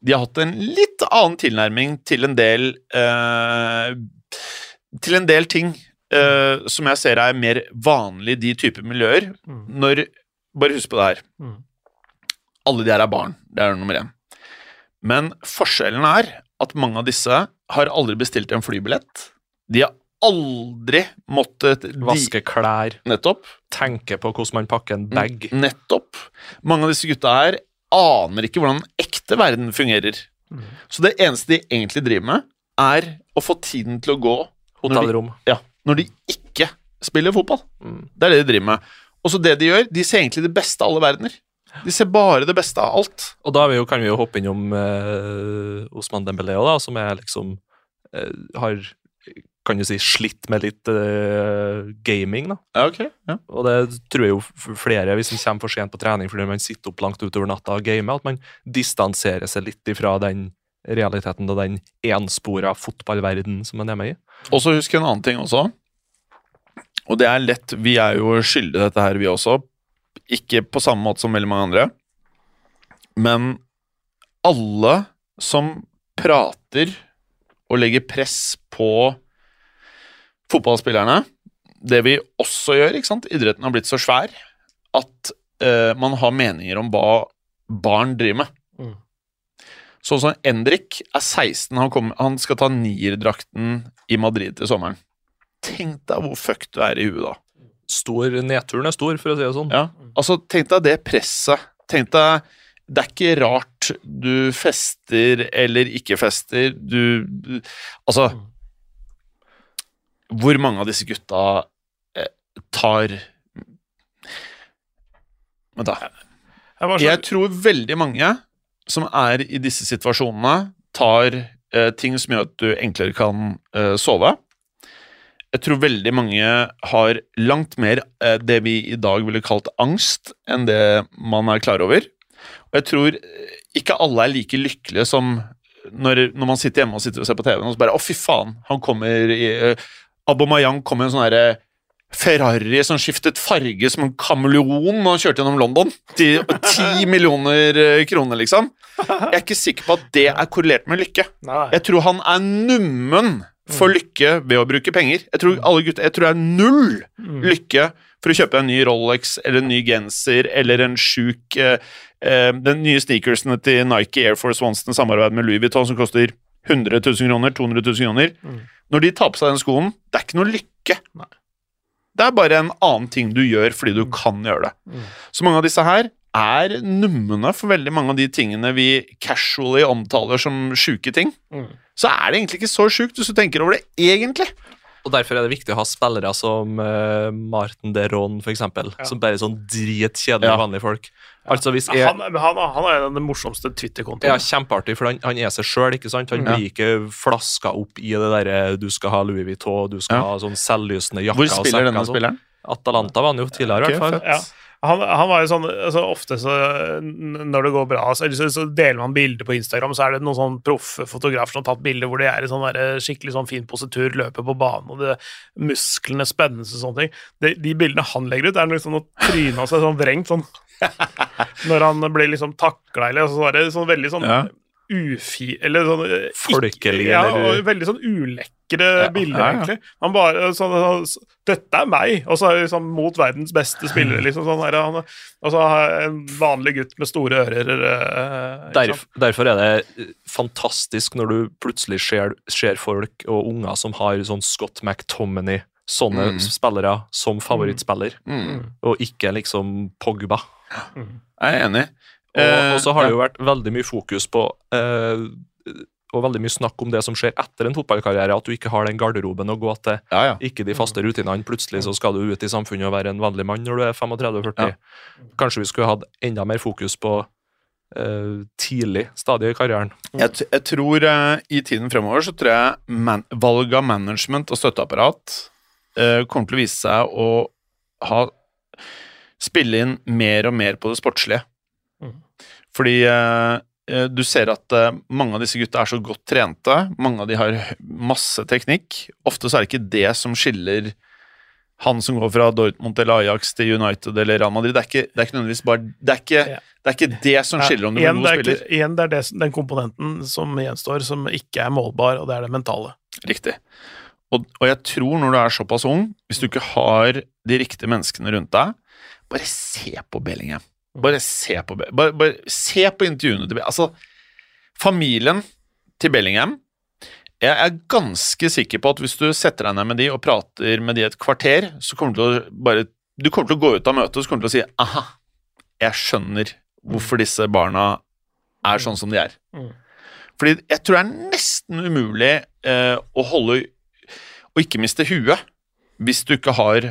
De har hatt en litt annen tilnærming til en del eh, Til en del ting eh, som jeg ser er mer vanlig i de typer miljøer. Mm. Når Bare husk på det her. Mm. Alle de her er barn. Det er nummer én. Men forskjellen er at mange av disse har aldri bestilt en flybillett. De har aldri måttet Vaske klær, Nettopp. tenke på hvordan man pakker en bag. Nettopp. Mange av disse gutta her aner ikke hvordan den ekte verden fungerer. Mm. Så det eneste de egentlig driver med, er å få tiden til å gå når de, ja, når de ikke spiller fotball. Mm. Det er det de driver med. Og så det de gjør, de ser egentlig det beste av alle verdener. De ser bare det beste av alt. Og da er vi jo, kan vi jo hoppe innom eh, Osman Dembélé da, som er liksom eh, har kan du si, slitt med litt uh, gaming. da. Ja, ok. Ja. Og det tror jeg jo flere, hvis man kommer for sent på trening fordi man sitter opp langt utover natta og gamer, at man distanserer seg litt ifra den realiteten og den enspora fotballverden som man er med i. Og så husk en annen ting også. Og det er lett Vi er jo skyldige dette her, vi også. Ikke på samme måte som veldig mange andre. Men alle som prater og legger press på fotballspillerne Det vi også gjør, ikke sant Idretten har blitt så svær at uh, man har meninger om hva barn driver med. Mm. Sånn som Endrik er 16, han, kom, han skal ta nierdrakten i Madrid til sommeren. Tenk deg hvor fucked du er i huet da. Stor, Nedturen er stor, for å si det sånn. Ja, altså Tenk deg det presset. Tenk deg Det er ikke rart du fester eller ikke fester. Du Altså Altså Hvor mange av disse gutta eh, tar Vent, da. Jeg så, Jeg tror veldig mange som er i disse situasjonene, tar eh, ting som gjør at du enklere kan eh, sove. Jeg tror veldig mange har langt mer eh, det vi i dag ville kalt angst, enn det man er klar over. Og jeg tror eh, ikke alle er like lykkelige som når, når man sitter hjemme og sitter og ser på TV-en og så bare Å, fy faen, han kommer i uh, Abomayang kom i en sånn herre Ferrari som skiftet farge som en kameleon når han kjørte gjennom London. Til ti millioner eh, kroner, liksom. Jeg er ikke sikker på at det er korrelert med lykke. nei, Jeg tror han er nummen for lykke ved å bruke penger. Jeg tror alle gutter, jeg tror det er null Mm. lykke for å kjøpe en ny Rolex eller en ny genser eller en sjuk eh, eh, Den nye sneakersene til Nike Air Force Ones den samarbeid med Louis Vuitton som koster 100 000 kroner, 200 000 kroner. Når de tar på seg den skoen, det er ikke noe lykke. Det er bare en annen ting du gjør fordi du kan gjøre det. Så mange av disse her er numne for veldig mange av de tingene vi casually omtaler som sjuke ting. Så er det egentlig ikke så sjukt hvis du tenker over det egentlig. Og Derfor er det viktig å ha spillere som uh, Martin Deron, for eksempel, som bare er sånn dritkjedelige Ja. vanlige folk. Altså hvis jeg, Han, han, han er den morsomste Twitter-kontoen. Ja, kjempeartig, for han, han er seg sjøl? Han Ja. blir ikke flaska opp i det derre du skal ha Louis Vuitton, du skal Ja. ha sånn selvlysende jakker Hvor og spiller sekker denne sånn. spilleren? Atalanta var han jo tidligere, i hvert fall. Ja. Han, han var jo sånn altså Ofte så når det går bra, så, så, deler man bilder på Instagram, så er det noen sånn proffe fotografer som har tatt bilder hvor de er i sånn der, skikkelig sånn fin positur, løper på banen, og det, musklene spennes og sånne ting. De, de bildene han legger ut, er liksom noe trynet hans er sånn vrengt sånn Når han blir liksom takla, eller så var det sånn veldig sånn Ja. Ufi... Eller sånn eh, Folkelig, Ja, eller- veldig sånn ulekre bilder, ja, ja. egentlig. Han bare sånn, sånn Dette er meg! Og så er liksom mot verdens beste spillere, liksom. Sånn her, han, og så har jeg en vanlig gutt med store ører. eh, Derf, derfor er det eh, fantastisk når du plutselig ser, ser folk og unger som har sånn Scott McTominay, sånne Mm. spillere, som favorittspiller, Mm. og ikke liksom Pogba. Jeg er enig. Og, Eh, og så har det jo vært veldig mye fokus på eh, Og veldig mye snakk om det som skjer etter en fotballkarriere, at du ikke har den garderoben å gå til. Ja, ja. Ikke de faste rutinene. Plutselig så skal du ut i samfunnet og være en vanlig mann når du er 35-40. Kanskje vi skulle hatt enda mer fokus på uh, tidlig stadie i karrieren. Jeg, t- jeg tror uh, i tiden fremover så tror jeg man, valg av management og støtteapparat uh, kommer til å vise seg å ha spille inn mer og mer på det sportslige. Fordi eh, eh, du ser at eh, mange av disse gutta er så godt trente, mange av de har masse teknikk. Ofte så er det ikke det som skiller han som går fra Dortmund eller Ajax til United eller Real Madrid. Det er ikke, det er ikke nødvendigvis bare Det er ikke, det, er ikke det som skiller om du blir god er spiller. igjen, det er det, den komponenten som gjenstår, som ikke er målbar, og det er det mentale. Riktig. Og, og jeg tror når du er såpass ung, hvis du ikke har de riktige menneskene rundt deg, bare se på Bellingham. Bare se på, bare, bare se på intervjuene til Altså, familien til Bellingham Jeg er ganske sikker på at hvis du setter deg ned med de og prater med de et kvarter, så kommer du til å bare Du kommer til å gå ut av møtet og så kommer du til å si aha, jeg skjønner hvorfor disse barna er sånn som de er. Mm. Fordi jeg tror det er nesten umulig eh, å holde Å ikke miste huet hvis du ikke har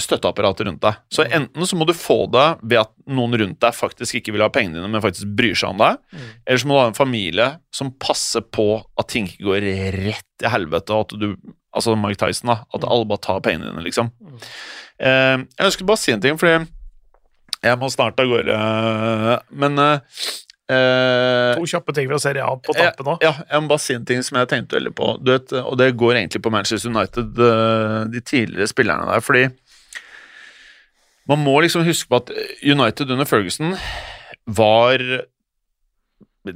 støtteapparatet rundt deg. Så enten så må du få det ved at noen rundt deg faktisk ikke vil ha pengene dine, men faktisk bryr seg om deg, eller så må du ha en familie som passer på at ting ikke går rett i helvete, og at du Altså Mike Tyson, da. At alle bare tar pengene dine, liksom. Eh, jeg ønsker bare å si en ting, fordi jeg må snart av gårde, men eh, eh, To kjappe ting fra Serie A på tappet nå. ja, jeg må bare si en ting som jeg tenkte veldig på. Du vet, og det går egentlig på Manchester United, eh, de tidligere spillerne der. Fordi man må liksom huske på at United under Ferguson var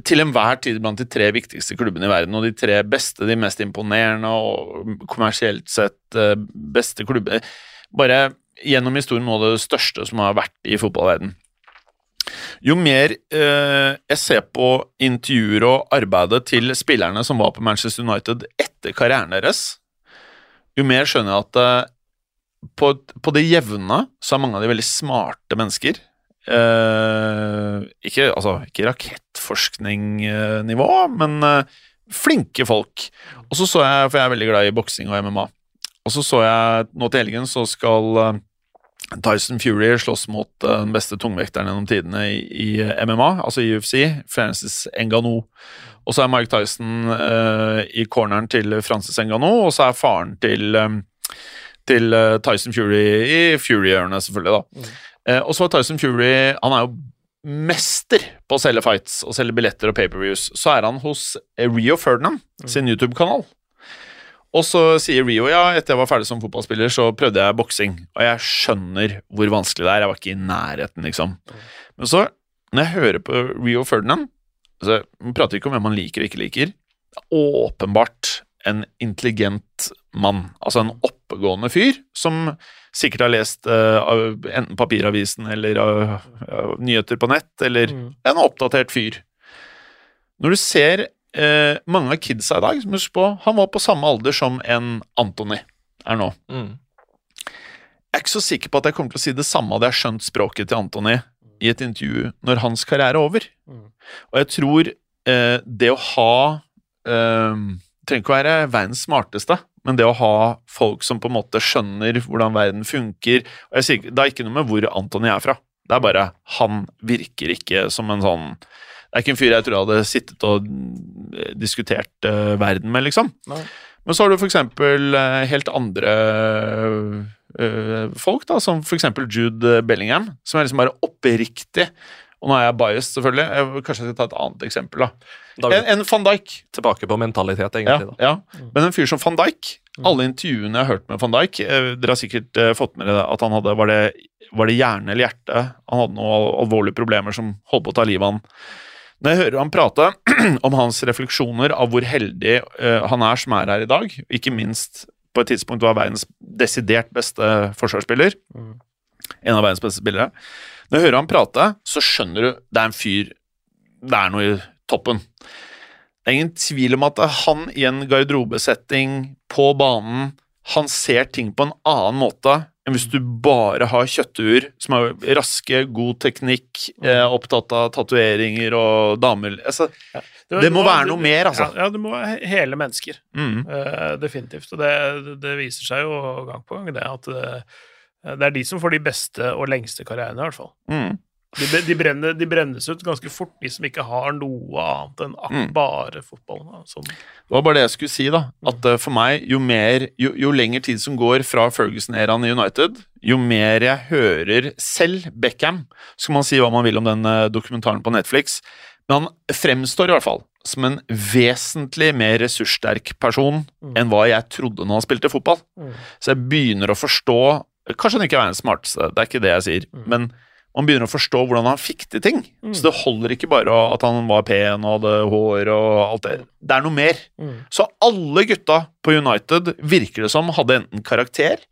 til enhver tid blant de tre viktigste klubbene i verden, og de tre beste, de mest imponerende og kommersielt sett eh, beste klubber. Bare gjennom historien noe av det største som har vært i fotballverden. Jo mer eh, jeg ser på intervjuer og arbeidet til spillerne som var på Manchester United etter karrieren deres, jo mer skjønner jeg at eh, på, på det jevne så er mange av de veldig smarte mennesker. Eh, ikke, altså, ikke rakettforskningnivå, men eh, flinke folk. Og så så jeg, for jeg er veldig glad i boksing og MMA, og så så jeg nå til helgen så skal eh, Tyson Fury slåss mot eh, den beste tungvekteren gjennom tidene i, i MMA, altså i UFC, Francis Engano. Og så er Mike Tyson eh, i corneren til Francis Engano, og så er faren til, eh, til eh, Tyson Fury i Fury-hjørnet, selvfølgelig, da. Eh, og så er Tyson Fury Han er jo mester på å selge fights og selge billetter og pay-per-views. Så er han hos Rio Ferdinand sin YouTube-kanal. Og så sier Rio ja, etter jeg var ferdig som fotballspiller, så prøvde jeg boksing. Og jeg skjønner hvor vanskelig det er. Jeg var ikke i nærheten, liksom. Men så, når jeg hører på Rio Ferdinand altså, Man prater ikke om hvem man liker og ikke liker. Det er åpenbart en intelligent mann. Altså en oppegående fyr som sikkert har lest uh, enten papiravisen eller uh, uh, nyheter på nett, eller Mm. en oppdatert fyr. Når du ser eh, mange av kidsa i dag, som husk på, han var på samme alder som en Antony er nå. Mm. Jeg er ikke så sikker på at jeg kommer til å si det samme hadde jeg skjønt språket til Antony i et intervju når hans karriere er over. Mm. Og jeg tror eh, det å ha Trenger ikke å være verdens smarteste, men det å ha folk som på en måte skjønner hvordan verden funker og jeg sier, Det er ikke noe med hvor Antony er fra. Det er bare Han virker ikke som en sånn Det er ikke en fyr jeg tror jeg hadde sittet og eh, diskutert uh, verden med, liksom. Nei. Men så har du for eksempel eh, helt andre folk, da, som for eksempel Jude Bellingham, som er liksom bare oppriktig Og nå er jeg biased, selvfølgelig. Jeg, kanskje jeg skal ta et annet eksempel. da. En, en van Dijk. tilbake på mentalitet, Ja, egentlig. da. ja. Men en fyr som van Dijk Alle intervjuene jeg har hørt med van Dijk eh, Dere har sikkert eh, fått med dere at han hadde Var det, var det hjerne eller hjerte? Han hadde noen alvorlige problemer som holdt på å ta livet av han. Når jeg hører han prate om hans refleksjoner av hvor heldig eh, han er som er her i dag, ikke minst på et tidspunkt var verdens desidert beste forsvarsspiller, Mm. en av verdens beste spillere Når jeg hører han prate, så skjønner du det er en fyr Det er noe i toppen. Det er ingen tvil om at han i en garderobesetting på banen Han ser ting på en annen måte enn hvis du bare har kjøttuer som er raske, god teknikk, eh, opptatt av tatoveringer og damer altså, Det må være noe mer, altså. Ja, ja, det må være hele mennesker. mm, Uh, definitivt. Og det, det viser seg jo gang på gang, det at eh, det er de som får de beste og lengste karrierene, i hvert fall. mm. De, de, brenner, de brennes ut ganske fort, de som ikke har noe annet enn Mm. bare fotballen. Sånn. Det var bare det jeg skulle si, da. At eh, for meg, jo mer Jo, jo lenger tid som går fra Ferguson-æraen i United, jo mer jeg hører selv Beckham Så kan man si hva man vil om den eh, dokumentaren på Netflix, men han fremstår i hvert fall som en vesentlig mer ressurssterk person enn hva jeg trodde når han spilte fotball. Mm. Så jeg begynner å forstå Kanskje han ikke er den smarteste, det er ikke det jeg sier, men man begynner å forstå hvordan han fikk til ting. Så det holder ikke bare at han var pen og hadde hår og alt det. Det er noe mer. Mm. Så alle gutta på United virker det som hadde enten karakter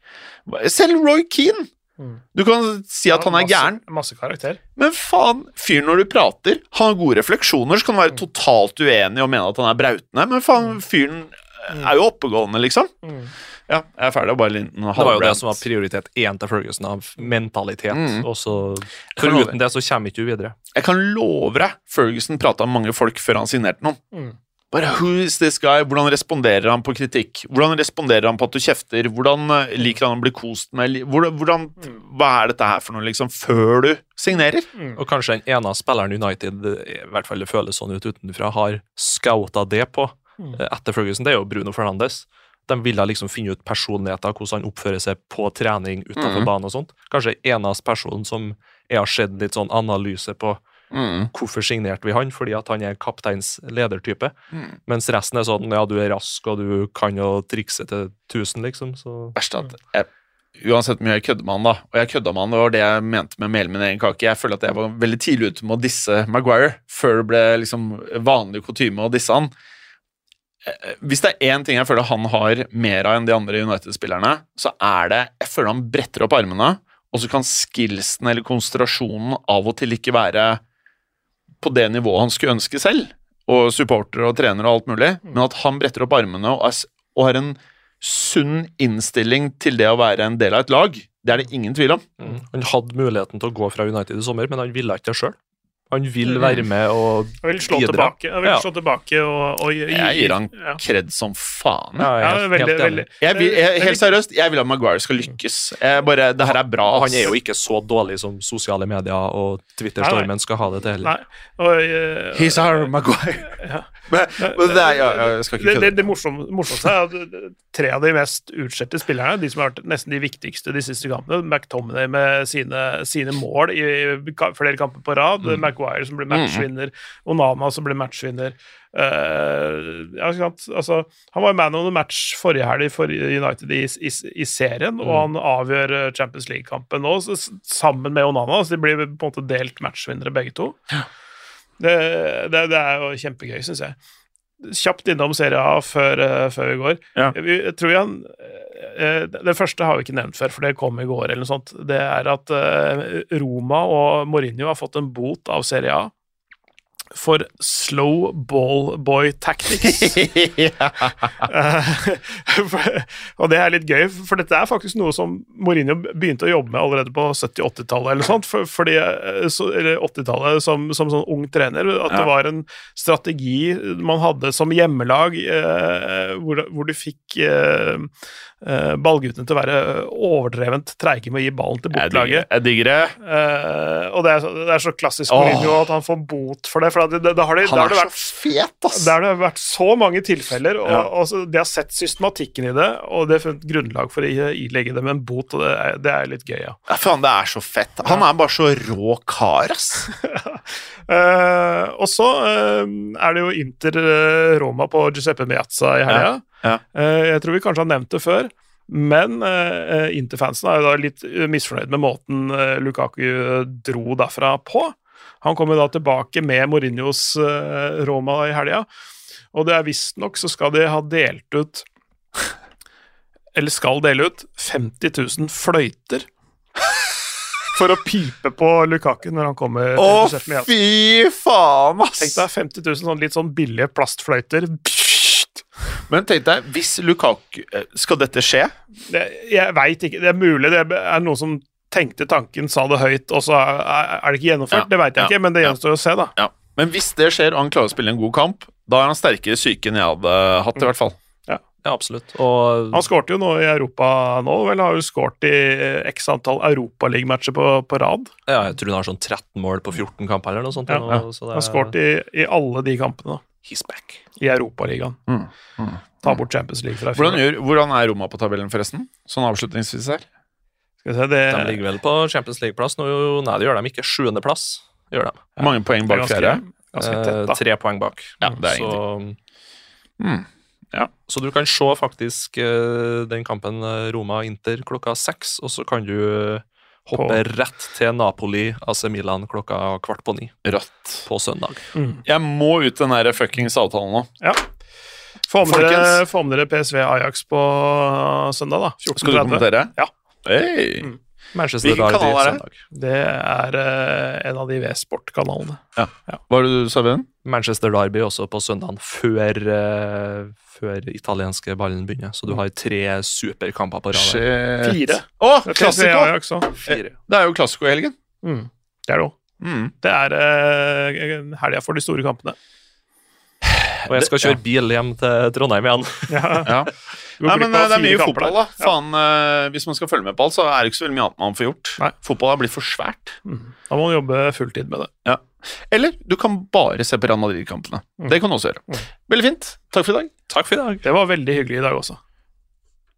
Selv Roy Keane! Mm. Du kan si at han er Masse- gæren, Masse karakter. men faen, fyren når du prater, han har gode refleksjoner, så kan du være totalt uenig og mene at han er brautende, men faen, fyren er jo oppegående, liksom. Mm. Ja, jeg er ferdig. Bare en liten Det var jo det som var prioritet én til Ferguson, av mentalitet. Mm. Og så Foruten det så kommer ikke du videre. Jeg kan love deg, Ferguson prata med mange folk før han signerte noen. Mm. Bare who is this guy? Hvordan responderer han på kritikk? Hvordan responderer han på at du kjefter? Hvordan eh, liker han å bli kost med? Hvordan, hvordan, hva er dette her for noe, liksom, før du signerer? Og kanskje den ene spilleren United, i hvert fall det føles sånn ut utenfra, har scouta det på eh, etter Ferguson, det er jo Bruno Fernandes. De ville liksom finne ut personligheter, hvordan han oppfører seg på trening utenfor mm. banen og sånt. Kanskje eneste person som jeg har sett litt sånn analyse på Mm. hvorfor signerte vi han, fordi at han er kapteins ledertype. Mm. Mens resten er sånn ja, du er rask, og du kan jo trikse til 1000, liksom. Så Verst at jeg, Uansett mye jeg kødder med han, da, og jeg kødda med han, det var det jeg mente med mel min egen kake. Jeg føler at jeg var veldig tidlig ute med å disse Maguire, før det ble liksom vanlig kutyme å disse han. Hvis det er én ting jeg føler han har mer av enn de andre United-spillerne, så er det Jeg føler han bretter opp armene, og så kan skillsen eller konsentrasjonen av og til ikke være på det nivået han skulle ønske selv, og supportere og trenere og alt mulig, men at han bretter opp armene og, er, og har en sunn innstilling til det å være en del av et lag, det er det ingen tvil om. mm. Han hadde muligheten til å gå fra United i sommer, men han ville ikke det sjøl. Han vil være med og bidra. vil slå tilbake, jeg vil Ja. slå tilbake og, og gi- Jeg gir han ja. kred som faen. Ja, jeg Ja, er helt, veldig, helt veldig. Jeg vil, jeg, helt seriøst, jeg vil at Maguire skal lykkes. Jeg bare, det her er bra. Ass. han er jo ikke så dårlig som sosiale medier og Twitter-stormen skal ha det til heller. Og, eh, He's our Maguire. Men, men det er, morsomste, er at tre av de mest utskjelte spillerne, de som har vært nesten de viktigste de siste kampene, McTominay med sine, sine mål i ka- flere kamper på rad, Mm. Maguire som ble matchvinner, Onana som ble matchvinner Uh, ja. Altså, han var jo man of the match forrige helg for United i, i, i serien, og han avgjør eh, Champions League-kampen nå så, sammen med Onana, så de blir på en måte delt matchvinnere begge to. Det, det, det er jo kjempegøy, syns jeg. Kjapt innom Serie A før, eh, før vi går. Ja. Jeg, jeg tror jeg, eh, eh, Det første har vi ikke nevnt før, for det kom i går. eller noe sånt. Det er at Roma og Mourinho har fått en bot av Serie A for slow ball boy tactics. Eh, og det er litt gøy, for dette er faktisk noe som Mourinho begynte å jobbe med allerede på 70-80-tallet, eller sånt, for, fordi, eh, så, eller 80-tallet som, som sånn ung trener. At Ja. det var en strategi man hadde som hjemmelag, eh, hvor, hvor du fikk eh, eh, ballguttene til å være overdrevent treige med å gi ballen til bortelaget. Jeg digger det. Eh, og det er, så, det er så klassisk Mourinho Mourinho at han får bot for det. For da, da har det, da Han er det er vært så fet, ass! der har det vært så mange tilfeller, og, Ja. og så de har sett systematikken i det, og det har funnet grunnlag for å ilegge dem en bot, og det er, det er litt gøy, ja. Ja, faen, det er så fett. Han er bare så rå kar, ass. uh, og så uh, er det jo Inter eh, Roma på Giuseppe Meazza i helga. Ja. Eh, jeg tror vi kanskje har nevnt det før, men eh, Inter-fansen er jo da litt misfornøyd med måten eh, Lukaku dro derfra på. Han kommer da tilbake med Mourinhos eh, Roma i helga, og det er visstnok så skal de ha delt ut Eller skal dele ut 50 000 fløyter. For å pipe på Lukaku når han kommer Å, fy faen, ass! Tenk deg 50 000 sånn litt sånn billige plastfløyter. Men tenk deg, hvis Lukaku eh, Skal dette skje? Det, jeg veit ikke. Det er mulig det er noen som tenkte tanken, sa det høyt, og så er, er det ikke gjennomført. Ja, Det veit jeg ja, ikke, men det ja. gjenstår å se, da. Ja. Men hvis det skjer, og han klarer å spille en god kamp, da er han sterkere syke enn jeg hadde hatt, i hvert fall. Ja, absolutt. Og Han skårte jo nå i Europa nå, vel har jo skåret i x antall Europaligamatcher på, på rad. ja, jeg tror han har sånn 13 mål på 14 kamper eller noe sånt. Ja, ja. så det Han har er- skåret i, i alle de kampene da, He's back. i Europaligaen. Mm, mm. Ta bort Champions League fra i fjor. Hvordan, hvordan er Roma på tabellen, forresten? Sånn avslutningsvis her. Skal vi se, det, De ligger vel på Champions League-plass nå? Nei, det gjør de ikke. Sjuendeplass gjør de. Hvor mange poeng bak fjerde? Eh, tre poeng bak. Ja, det er så, Mm. så du kan se faktisk eh, den kampen eh, Roma-Inter klokka seks, og så kan du hoppe hoppe rett til Napoli AC Milan klokka kvart på ni Rødt. på søndag. Mm. Jeg må ut den der fuckings avtalen nå. Få med, dere, få med dere PSV Ajax på søndag, da. Skal du kommentere? Ja. Hey. Mm. Manchester Hvilken Derby kanal er det? søndag. Det er uh, en av de V-sport-kanalene. Hva er det du sa, Vennen? Manchester Derby også på søndagen før, uh, før italienske ballen begynner. Så du har tre superkamper på rad. Fire. Å, er klassiko! Fire. Det er jo klassiko i helgen. Mm. Det er det òg. Mm. Det er uh, helga for de store kampene. Og jeg skal kjøre bil hjem til Trondheim igjen. Ja. Ja. Nei, men eh, det er mye fotball, da. Faen, uh, hvis man skal følge med på alt, så er det ikke så veldig mye annet man får gjort. Nei. Fotball har blitt for svært. Mm. Da må man jobbe fulltid med det. Eller du kan bare se på Real Madrid-kampene. Mm. Det kan du også gjøre. Veldig fint. Takk for i dag. Takk for i dag. Det var veldig hyggelig i dag også.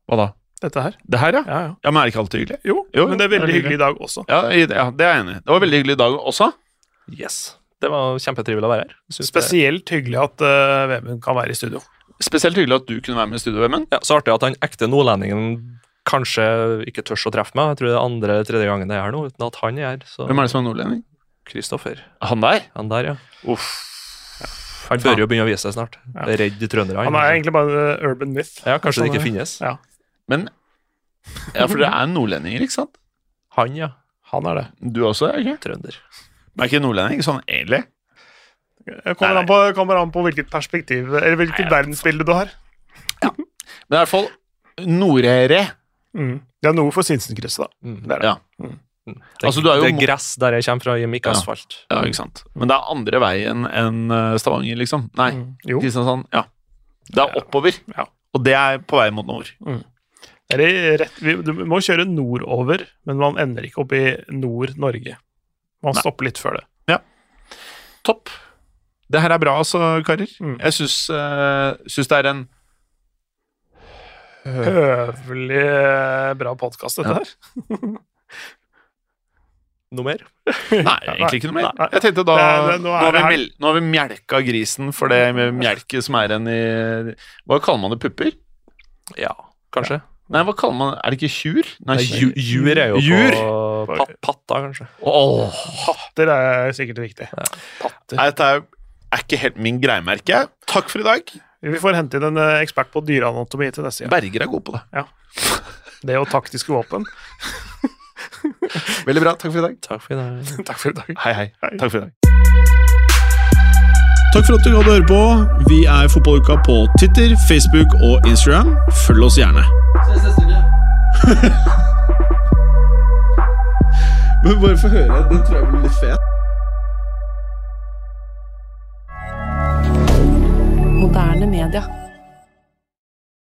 Hva da? Dette her. Det her, ja? Ja, ja. Ja, Men er det ikke alltid hyggelig? Jo, Jo, men det er veldig det er hyggelig i dag også. Ja, i- ja, det er jeg enig i. Det var veldig hyggelig i dag også. Yes. Det var kjempetrivelig å være her. Synes det- Spesielt hyggelig at uh, Vemund kan være i studio. Spesielt hyggelig at du kunne være med i studio, Vemund. Ja, så artig at han ekte nordlendingen kanskje ikke tør å treffe meg. Jeg tror det er andre tredje gangen jeg er her nå, uten at han er her. Så Hvem er det som er nordlending? Kristoffer. Han der? Han der, ja. Uff. Han bør jo begynne å vise seg snart. Ja. Redd trøndere. Han er egentlig bare urban myth. Ja, kanskje det ikke er- finnes. Ja, Men Ja, for dere er nordlendinger, ikke sant? Han, ja. han er det. Du også, er ikke? Trønder. Men er ikke nordlending sånn egentlig? Kommer, an på, kommer an på hvilket perspektiv Eller hvilket verdensbilde du har. Ja. Men i hvert fall Nordere. Mm. Det er noe for Sinsenkrysset, da. Mm. Det er det. Ja. Det, Altså, du er jo det er gress der jeg kommer fra, Jim, ikke asfalt. Ja, ikke sant. Men det er andre veien enn eh, Stavanger, liksom. Nei, Mm. Kristiansand. Ja. Det er oppover. Ja. Og det er på vei mot nord. Er det rett, vi, du må kjøre nordover, men man ender ikke opp i Nord-Norge. Man Nei. stopper litt før det. Topp. Det her er bra, altså, karer. Mm. Jeg syns, uh, syns det er en Høvelig eh, bra podkast, dette Ja. her. Noe mer? Nei, egentlig ikke noe mer. Nei. Jeg tenkte da Det det- Nå nå har vi, nå har vi mjelka grisen for det melket som er igjen i Hva kaller man det? Pupper? Ja, kanskje. Nei, hva kaller man Er det ikke tjur? Nei, tjur, Jur er jo Jur? på pat, patta, kanskje. Oh. Patter er sikkert viktig. Patter. Nei, Dette er, er ikke helt min greie, merker jeg. Takk for i dag. Vi får hente inn en eh, ekspert på dyreanatomi til neste gang. Berger er god på det. Det og taktiske våpen. Veldig bra. Takk for i dag. Takk for det. Takk for i dag. Hei, hei. Hei. Takk for i dag. Takk for at du gadd å høre på. Vi er Fotballuka på Twitter, Facebook og Instagram. Følg oss gjerne. Ses neste uke. Men bare få høre. Den tror jeg blir litt fet. Moderne media.